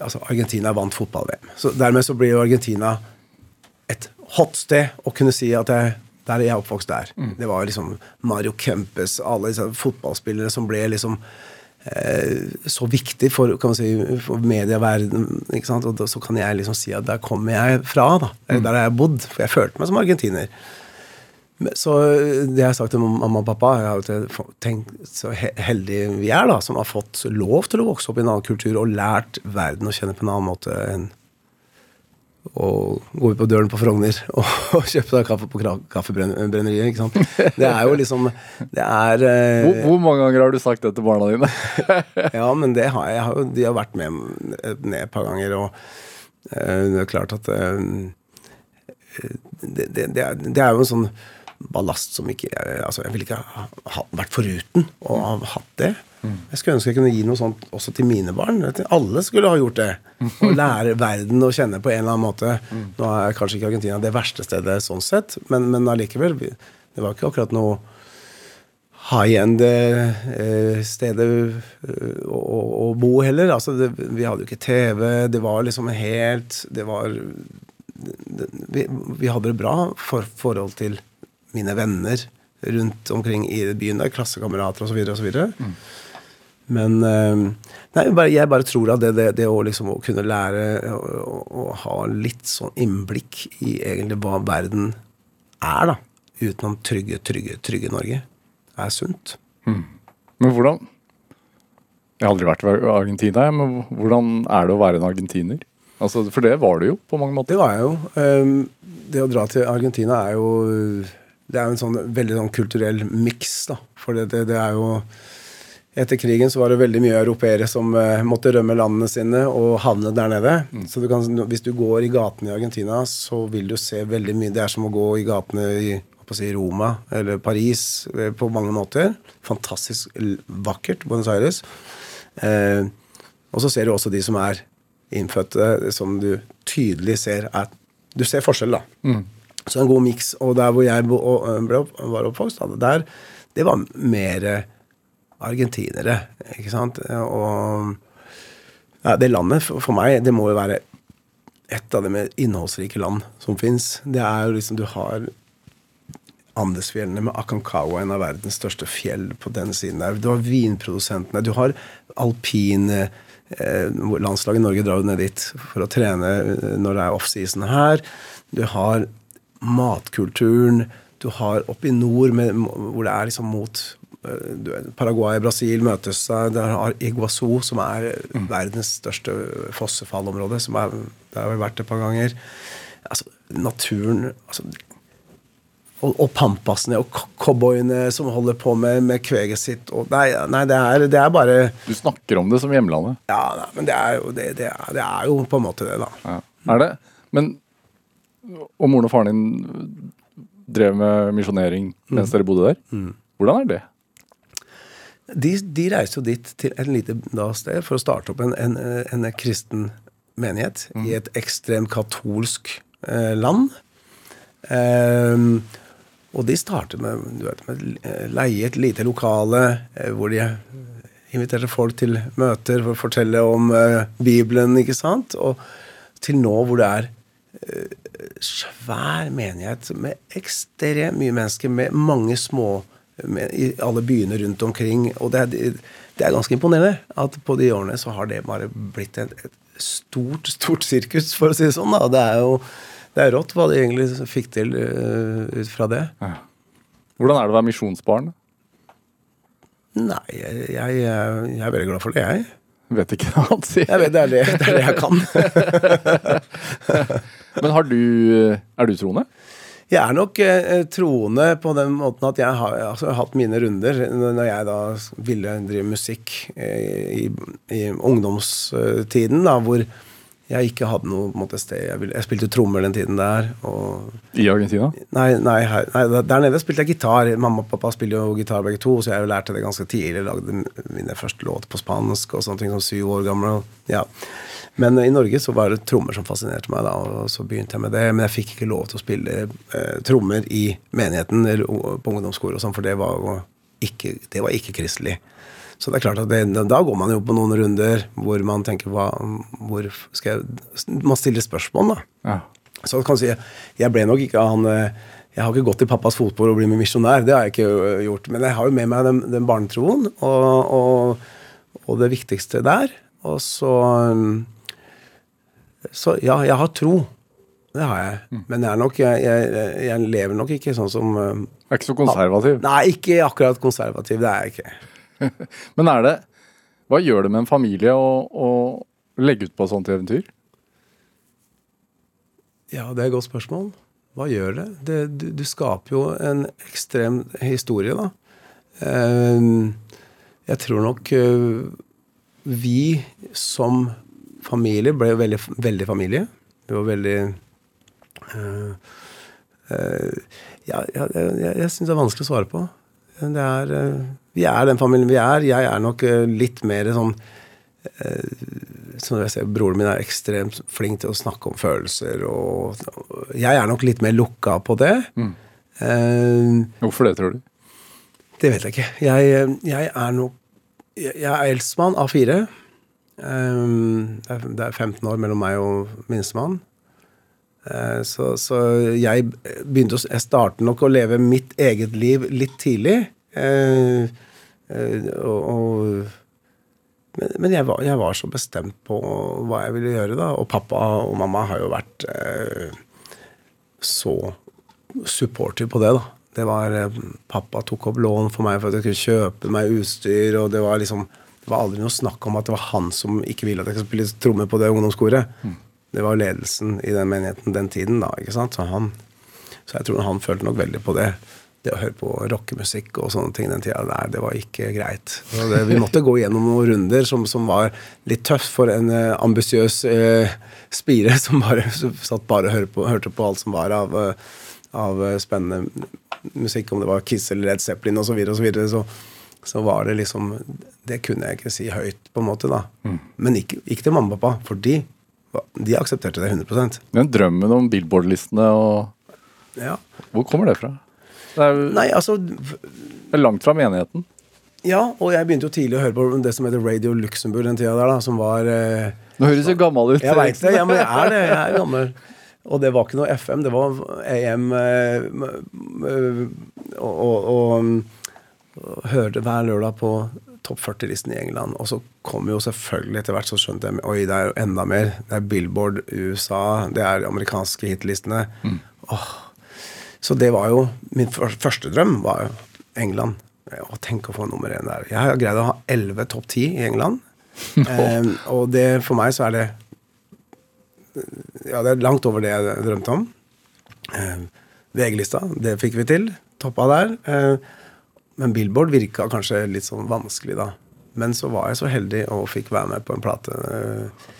altså Argentina vant fotball-VM. Så Dermed så blir jo Argentina et hot sted å kunne si at jeg, der er jeg oppvokst der. Det var liksom Mario Kempes, alle disse fotballspillere som ble liksom så viktig for, kan man si, for medieverdenen. Ikke sant? Og så kan jeg liksom si at der kommer jeg fra. da. Eller Der har jeg bodd. For jeg følte meg som argentiner. Så det jeg har sagt til mamma og pappa Jeg har tenkt så he- heldige vi er, da, som har fått lov til å vokse opp i en annen kultur og lært verden å kjenne på en annen måte enn og gå ut på døren på Frogner [LAUGHS] og, og kjøpe deg kaffe på Kaffebrenneriet. ikke sant? Det er jo liksom Det er eh, Hvor, hvor mange ganger har du sagt det til barna dine? [LAUGHS] Ja, men det har jeg. har de har vært med ned et par ganger, og eh, det er klart at eh, det, det, det, er, det er jo en sånn ballast som ikke Altså, jeg ville ikke ha, ha vært foruten å ha hatt det. Jeg skulle ønske jeg kunne gi noe sånt også til mine barn. Alle skulle ha gjort det. [LAUGHS] Og lære verden å kjenne på en eller annen måte. Nå er kanskje ikke Argentina det verste stedet sånn sett, men, men allikevel. Det var ikke akkurat noe high-end eh, stedet eh, å, å, å bo heller. Altså, det, vi hadde jo ikke TV. Det var liksom helt Det var det, vi, vi hadde det bra for forhold til mine venner rundt omkring i byen der. Klassekamerater osv. osv. Mm. Men eh, nei, jeg bare tror at det, det, det å liksom å kunne lære å, å, ha litt sånn innblikk i egentlig hva verden er, da, utenom trygge, trygge, trygge Norge, er sunt. Men hvordan Jeg har aldri vært i Argentina, men hvordan er det å være en argentiner? Altså, For det var du jo, på mange måter. Det var jeg jo. Ehm, Det å dra til Argentina er jo Det er jo en sånn veldig sånn kulturell miks, da. For det, det, det er jo Etter krigen så var det veldig mye europeere som eh, måtte rømme landene sine og havne der nede. Så du kan, hvis du går i gatene i Argentina, så vil du se veldig mye Det er som å gå i gatene i si, Roma eller Paris eh, på mange måter. Fantastisk vakkert, Buenos Aires. Eh, og så ser du også de som er innfødte, som du tydelig ser er Du ser forskjell, da. Så en god miks. Og der hvor jeg og, ble var oppvokst, der, det var mer argentinere, ikke sant. Og ja, det landet, for, meg, det må jo være et av de mer innholdsrike land som fins. Det er jo liksom Du har Andesfjellene med Aconcagua, en av verdens største fjell på den siden der. Du har vinprodusentene. Du har alpine eh, Landslaget Norge drar jo ned dit for å trene eh, når det er offseason her. Du har matkulturen. Du har oppe i nord, med, hvor det er liksom mot Paraguay og Brasil møtes. Der har Iguazu, som er verdens største fossefallområde. Som er, det har vært et par ganger. Altså, naturen altså, og, og pampasene og co- cowboyene som holder på med, med kveget sitt. Og, nei, nei det, er, det er bare Du snakker om det som hjemlandet. Ja, nei, men det er, jo, det, det, er, det er jo på en måte det, da. Ja. Er det? Men Og moren og faren din drev med misjonering mens dere bodde der. Hvordan er det? De, de reiste jo dit til et lite da, sted for å starte opp en, en, en kristen menighet i et ekstremt katolsk eh, land. Um, og de startet med, du vet, med eh, leie et lite lokale eh, hvor de inviterte folk til møter for å fortelle om eh, Bibelen, ikke sant? Og til nå hvor det er eh, svær menighet med ekstremt mye mennesker, med mange små i alle byene rundt omkring. Og det er, det er ganske imponerende at på de årene så har det bare blitt et, et stort, stort sirkus, for å si det sånn. da. Det er jo det er rått hva de egentlig fikk til uh, ut fra det. Hvordan er det å være misjonsbarn? Nei, jeg, jeg, jeg er veldig glad for det, jeg. Vet ikke hva han sier. Jeg vet, det, er det, det er det jeg kan. [LAUGHS] Men har du Er du troende? Jeg er nok eh, troende på den måten at jeg har altså, jeg har hatt mine runder når jeg da ville drive musikk eh, i, i ungdomstiden, da, hvor jeg ikke hadde noe måte, sted. Jeg, ville, jeg spilte trommer den tiden der. og I Argentina? Nei, nei, her, nei, der nede spilte jeg gitar. Mamma og pappa spiller jo gitar begge to, så jeg lærte det ganske tidlig. Lagde mine første låter på spansk og sånne ting som syv år gammel. og- Ja. Men i Norge så var det trommer som fascinerte meg, da, og så begynte jeg med det. Men jeg fikk ikke lov til å spille eh, trommer i menigheten eller på ungdomsskolen og sånn, for det var jo ikke, det var ikke kristelig. Så det er klart at det, da går man jo på noen runder hvor man tenker hva, hvor skal jeg Man stiller spørsmål, da. Ja. Så kan du si, jeg ble nok ikke han eh, Jeg har ikke gått i pappas fotspor og blitt misjonær, det har jeg ikke gjort. Men jeg har jo med meg den, den barnetroen og, og, og det viktigste der. Og så um, Så ja, jeg har tro. Det har jeg. Men jeg, er nok, jeg, jeg, jeg lever nok ikke sånn som um, Er ikke så konservativ. Nei, ikke akkurat konservativ. Det er jeg ikke. [LAUGHS] Men er det Hva gjør det med en familie å, å legge ut på et sånt eventyr? Ja, det er et godt spørsmål. Hva gjør det? det du, du, skaper jo en ekstrem historie, da. Uh, jeg tror nok uh, vi som familie ble veldig, veldig familie. Det var veldig uh, Ja, jeg, jeg, jeg syns det er vanskelig å svare på. Det er, vi er den familien vi er. Jeg er nok litt mer sånn som jeg ser, Broren min er ekstremt flink til å snakke om følelser. Og jeg er nok litt mer lukka på det. Mm. Hvorfor det, tror du? Det vet jeg ikke. Jeg, jeg er nok Jeg er eldstemann av fire. Um, det er 15 år mellom meg og minstemann. Uh, så, så, jeg begynte å Jeg startet nok å leve mitt eget liv litt tidlig. Uh, uh, og, og men, men jeg, var, jeg, var, så bestemt på hva jeg ville gjøre, da. Og pappa og mamma har jo vært så supportive på det, da. Det var Pappa tok opp lån for meg for at jeg kunne kjøpe meg utstyr, og det var liksom det var aldri noe snakk om at det var han som ikke ville at jeg skulle spille tromme på det ungdomskoret. Mm. Det var ledelsen i den menigheten den tiden, da. ikke sant? Så, han, så jeg tror han følte nok veldig på det. Det å høre på rockemusikk og sånne ting den tida der, det var ikke greit. Det, vi måtte gå gjennom noen runder som, som var litt tøff for en uh, ambisiøs uh, spire som bare satt bare og hørte på, hørte på alt som var av, uh, av spennende musikk, om det var Kiss eller Red Zeppelin osv. Så, videre, og så, videre, så så var det liksom Det kunne jeg ikke si høyt, på en måte, da. Mm. Men ikke, ikke, til mamma og pappa, for de, de aksepterte det 100 Men drømmen om Billboard-listene og ja. Hvor kommer det fra? Det er, Nei, altså det er langt fra menigheten. Ja, og jeg begynte jo tidlig å høre på det som heter Radio Luxembourg den tida der, da, som var eh, Nå høres du gammel ut. Jeg veit det. Ja, men jeg er det. Jeg er gammel. Og det var ikke noe FM, det var AM eh, og, og, og hørte hver lørdag på topp 40-listen i England. Og så kom jo selvfølgelig etter hvert så skjønte jeg Oi, det er jo enda mer. Det er Billboard USA, det er amerikanske hitlistene. Mm. Oh. Så det var jo Min første drøm var jo England. Å, tenk å få nummer én der. Jeg har greid å ha elleve topp ti i England. [LAUGHS] eh, og det, for meg så er det Ja, det er langt over det jeg drømte om. Eh, VG-lista, det fikk vi til. Toppa der. Eh, men Billboard virka kanskje litt sånn vanskelig, da. Men så var jeg så heldig og fikk være med på en plate. Uh,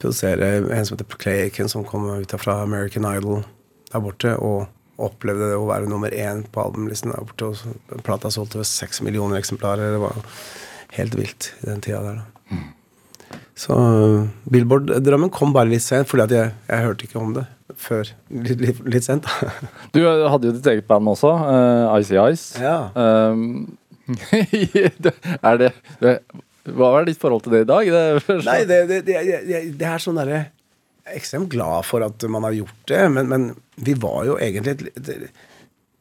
produsere en som heter Clay Aiken, som kom ut fra American Idol der borte. Og opplevde det å være nummer én på albumlisten der borte. Og plata solgte over seks millioner eksemplarer. Det var helt vilt i den tida der. da. Mm. Så Billboard-drømmen kom bare litt sent, fordi jeg, jeg hørte ikke om det før litt, litt, litt sent. du hadde jo ditt eget band også, uh, Icy Ice. Ja. [LAUGHS] Um, er det, det, Hva er ditt forhold til det i dag? Det, Nei, det, det, det er sånn derre Jeg er ekstremt glad for at man har gjort det, men, men vi var jo egentlig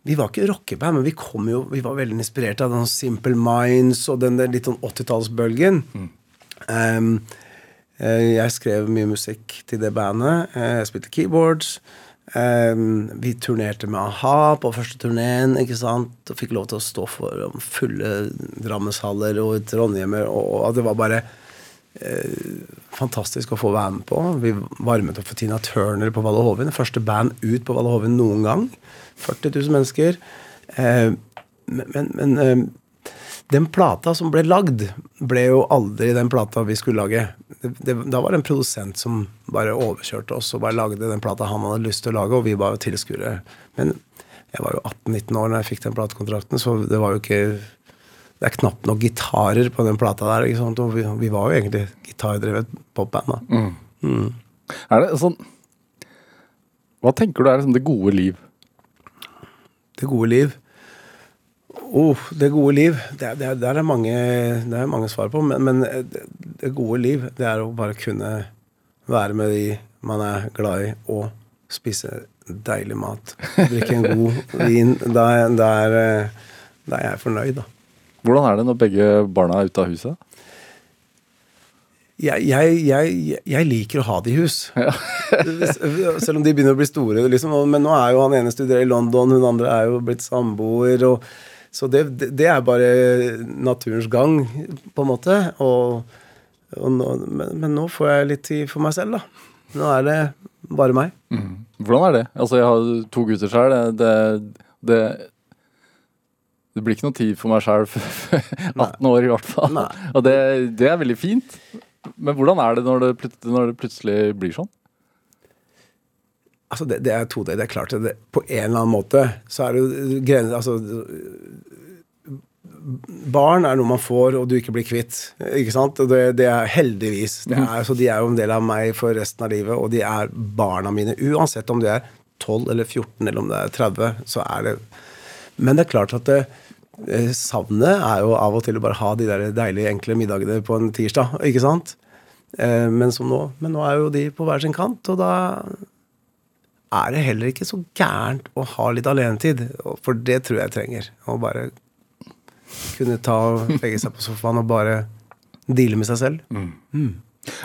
vi var ikke rockeband, men vi, kom jo, vi var veldig inspirert av den Simple Minds og den litt sånn 80-tallsbølgen. Mm. Um, Eh, jeg skrev mye musikk til det bandet. Eh, jeg spilte keyboards. Eh, vi turnerte med a-ha på første turneen ikke sant? og fikk lov til å stå for fulle Drammenshaller og Trondheimer. Og det var bare eh, fantastisk å få være med på. Vi varmet opp for Tina Turner på Valle Hovin. Første band ut på Valle Hovin noen gang. 40 000 mennesker. Eh, men, men den plata som ble lagd, ble jo aldri den plata vi skulle lage. Det, det, da var det en produsent som bare overkjørte oss og bare lagde den plata han hadde lyst til å lage, og vi var jo tilskuere. Men jeg var jo 18-19 år da jeg fikk den platekontrakten, så det var jo ikke Det er knapt nok gitarer på den plata der. ikke sant? Og vi, vi var jo egentlig gitardrevet popband. da. Mm. Mm. Er det sånn Hva tenker du er liksom det gode liv? Det gode liv? Oh, det gode liv. Det, det, det, er mange, det er mange svar på. Men, men det, det, gode liv, det er å bare kunne være med de man er glad i, og spise deilig mat. Drikke en god vin. Da, da, er, da er jeg fornøyd, da. Hvordan er det når begge barna er ute av huset? Jeg, jeg, jeg, jeg, liker å ha det i hus. Ja. Selv om de begynner å bli store. Liksom. Men nå er jo han ene studerer i London, hun andre er jo blitt samboer. og så det, det, er bare naturens gang, på en måte. Og, og nå, men, men, nå får jeg litt tid for meg selv, da. Nå er det bare meg. Mm. Hvordan er det? Altså, jeg har to gutter sjøl. Det, det, det blir ikke noe tid for meg sjøl før 18 år, i hvert fall. Nei. Og det, det er veldig fint. Men hvordan er det når det, når det plutselig blir sånn? Altså, det, det er todelt. Det er klart det, på en eller annen måte så er det jo grenser Altså Barn er noe man får, og du ikke blir kvitt. Ikke sant? Og Det, det er heldigvis. Det er, så de er jo en del av meg for resten av livet, og de er barna mine. Uansett om de er 12 eller 14 eller om det er 30, så er det Men det er klart at det, eh, savnet er jo av og til å bare ha de der deilige, enkle middagene på en tirsdag. Ikke sant? Eh, Men som nå. Men nå er jo de på hver sin kant, og da er det heller ikke så gærent å ha litt alenetid. For det tror jeg trenger. Å bare kunne ta og legge seg på sofaen og bare deale med seg selv.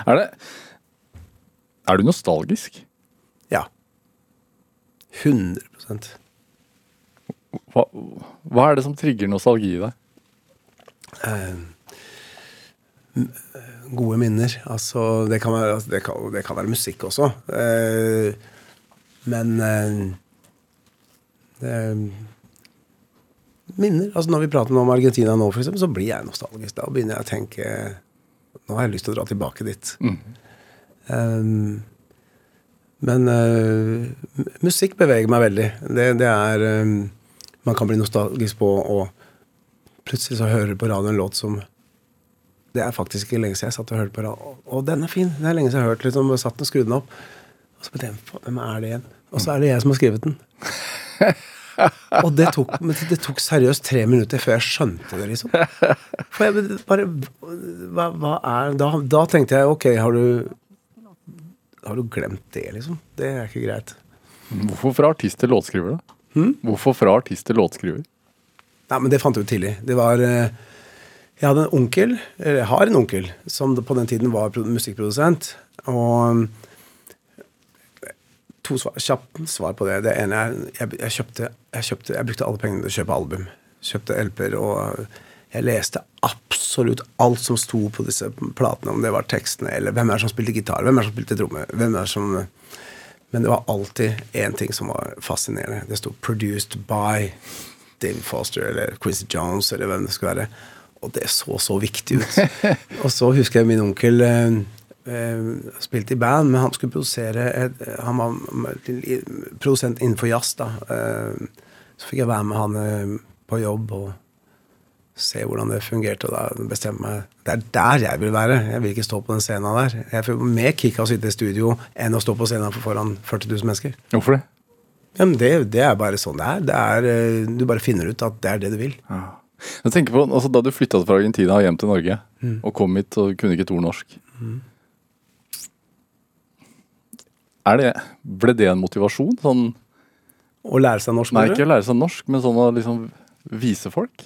Er det Er du nostalgisk? Ja. 100 Hva, hva er det som trigger nostalgi i deg? Gode minner. Altså, det kan være, altså, det kan, det kan være musikk også. Eh, men eh, det, Minner. altså Når vi prater om Argentina nå, for eksempel, så blir jeg nostalgisk. Da begynner jeg å tenke Nå har jeg lyst til å dra tilbake dit. Um, men uh, musikk beveger meg veldig. Det, det er um, Man kan bli nostalgisk på å plutselig så hører du på radio en låt som Det er faktisk ikke lenge siden jeg satt og hørte på radio. Å, den er fin! Det er lenge siden jeg har hørt liksom, satt og skrudd den opp. Og så på den, hvem er det igjen? Og så er det jeg som har skrevet den. [LAUGHS] og det tok, det tok seriøst tre minutter før jeg skjønte det, liksom. For jeg bare Hva, hva er da, da tenkte jeg ok, har du Har du glemt det, liksom? Det er ikke greit. Hvorfor fra artist til låtskriver, da? Hvorfor fra artist til låtskriver? Nei, men det fant jeg ut tidlig. Det var eh, Jeg hadde en onkel, eller jeg har en onkel, som på den tiden var musikkprodusent. Og to svar, kjapt svar på det. Det ene er jeg, jeg, kjøpte, jeg, kjøpte, jeg brukte alle pengene til å kjøpe album. Kjøpte LP-er, og jeg leste absolutt alt som sto på disse platene, om det var tekstene eller hvem er det som spilte gitar, hvem er det som spilte tromme, hvem er det som Men det var alltid én ting som var fascinerende. Det sto 'Produced by' David Foster eller Quincy Jones eller hvem det skulle være. Og det så så viktig ut. [LAUGHS] og så husker jeg min onkel eh, spilte i band, men han skulle produsere et, Han var produsent innenfor jazz, da. Eh, så fikk jeg være med han eh, på jobb og se hvordan det fungerte, og da bestemte meg Det er der jeg vil være. Jeg vil ikke stå på den scenen der. Jeg får mer kick av å sitte i studio enn å stå på scenen for foran 40 000 mennesker. Hvorfor det? Ja, men det, det er bare sånn det er. det er. eh, Du bare finner ut at det er det du vil. Ja. Jeg tenker på, altså Da du flytta fra Argentina og hjem til Norge, og kom hit og kunne ikke et ord norsk er det, Ble det en motivasjon? Sånn, Å lære seg norsk. nei, ikke å lære seg norsk, men sånn å liksom vise folk?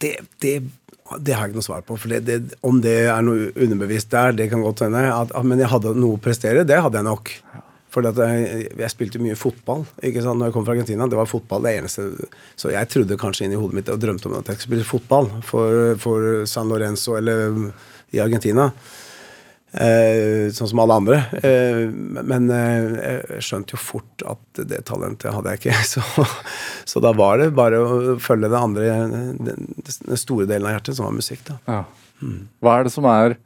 det, det, det har jeg ikke noe svar på. For det, om det er noe underbevisst der, det kan godt hende. At, at, men jeg hadde noe å prestere, det hadde jeg nok. For jeg, jeg spilte mye fotball ikke sant, når jeg kom fra Argentina. Det var fotball det eneste. Så jeg trodde kanskje inn i hodet mitt og drømte om at jeg skulle spille fotball for, for San Lorenzo eller i Argentina. Eh, sånn som alle andre. Eh, men eh, jeg skjønte jo fort at det talentet hadde jeg ikke. [LAUGHS] Så, så da var det bare å følge det andre, den, den store delen av hjertet, som var musikk. da. Ja. Hva er det som er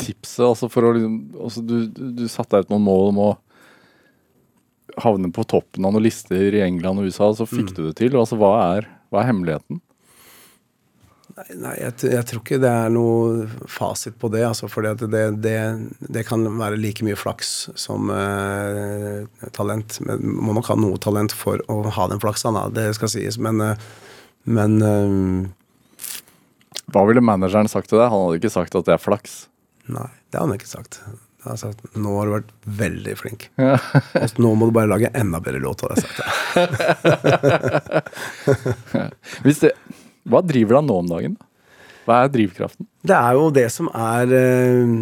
tipset altså for å liksom altså du, du, du satte deg ut noen mål om å havne på toppen av noen lister i England og USA, så fikk du det til. Altså, hva, er, hva er hemmeligheten? Nei, jeg, jeg tror ikke det er noe fasit på det. Altså, for det, det, det kan være like mye flaks som eh, talent. Men man må nok ha noe talent for å ha den flaksa, da. det skal sies. Men, eh, men eh, Hva ville manageren sagt til deg? Han hadde ikke sagt at det er flaks. Nei, det hadde han ikke sagt. Han hadde sagt nå har du vært veldig flink. Og [LAUGHS] nå må du bare lage enda bedre låt. hadde jeg sagt. [LAUGHS] Hvis det, hva driver deg nå om dagen? Hva er drivkraften? Det er jo det som er eh,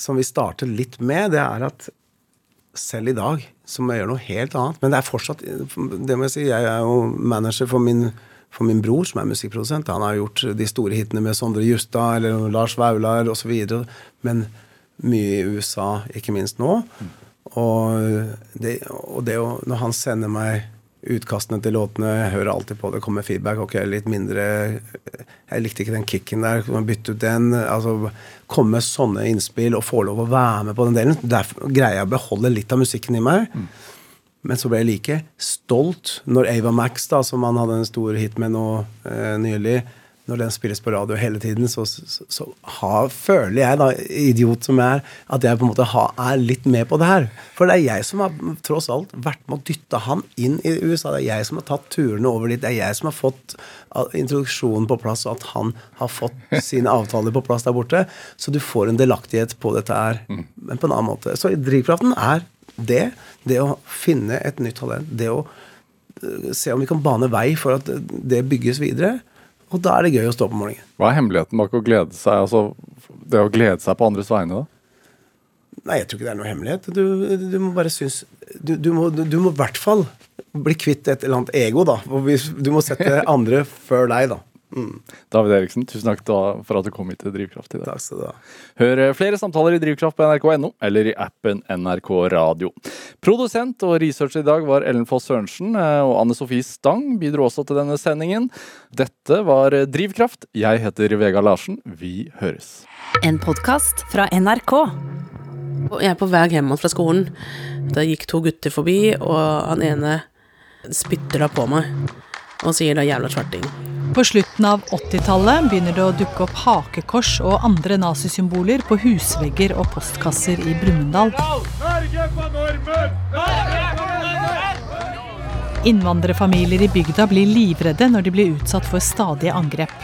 Som vi startet litt med, det er at selv i dag så må jeg gjøre noe helt annet. Men det er fortsatt Det må jeg si, jeg er jo manager for min, for min bror, som er musikkprodusent. Han har gjort de store hitene med Sondre Justad eller Lars Vaular osv. Men, mye i USA, ikke minst nå. Og, det, og det å, når han sender meg utkastene til låtene, jeg hører alltid på det, kommer feedback. Ok, litt mindre Jeg likte ikke den kicken der, kan man bytte ut den? altså Komme med sånne innspill og få lov å være med på den delen. Derfor greier jeg å beholde litt av musikken i meg. Mm. Men så ble jeg like stolt når Ava Max, da, som han hadde en stor hit med nå eh, nylig, når den spilles på radio hele tiden, så, så, så har, føler jeg, da, idiot som jeg er, at jeg på en måte har, er litt med på det her. For det er jeg som har tross alt vært med å dytte han inn i USA. Det er jeg som har tatt turene over dit. Det er jeg som har fått introduksjonen på plass, og at han har fått [LAUGHS] sine avtaler på plass der borte. Så du får en delaktighet på dette her, mm. men på en annen måte. Så drivkraften er det. Det å finne et nytt talent. Det å eh, se om vi kan bane vei for at det bygges videre. Og da er det gøy å stå på morgenen. Hva er hemmeligheten bak å glede seg, altså det å glede seg på andres vegne, da? Nei, jeg tror ikke det er noe hemmelighet. Du, du må bare synes Du, du må i hvert fall bli kvitt et eller annet ego, da. Du må sette [LAUGHS] andre før deg, da. Mm. David Eriksen, tusen takk for at du kom hit til Drivkraft i dag. Takk skal du ha. Hør eh, flere samtaler i Drivkraft på nrk.no eller i appen NRK Radio. Produsent og researcher i dag var Ellen Foss Sørensen, eh, og Anne Sofie Stang bidro også til denne sendingen. Dette var eh, Drivkraft. Jeg heter Vega Larsen. Vi høres. En podkast fra NRK. Jeg er på vei hjem fra skolen. Det gikk to gutter forbi, og han ene spytter da på meg og sier da 'jævla svarting'. På slutten av 80-tallet begynner det å dukke opp hakekors og andre nazisymboler på husvegger og postkasser i Brumunddal. Innvandrerfamilier i bygda blir livredde når de blir utsatt for stadige angrep.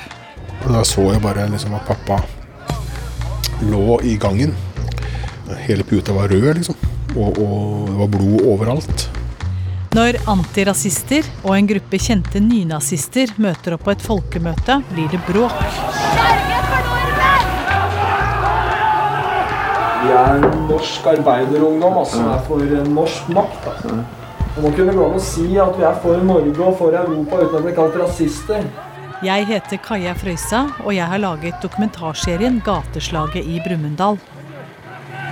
Da så jeg bare liksom at pappa lå i gangen. Hele puta var rød, liksom. Og, og det var blod overalt. Når antirasister og en gruppe kjente nynazister møter opp på et folkemøte, blir det bråk. Vi er norsk arbeiderungdom, altså. Vi er for norsk makt. Altså. Og man kunne gå an å si at vi er for Norge og for Europa uten å bli kalt rasister. Jeg heter Kaja Frøysa, og jeg har laget dokumentarserien 'Gateslaget i Brumunddal'.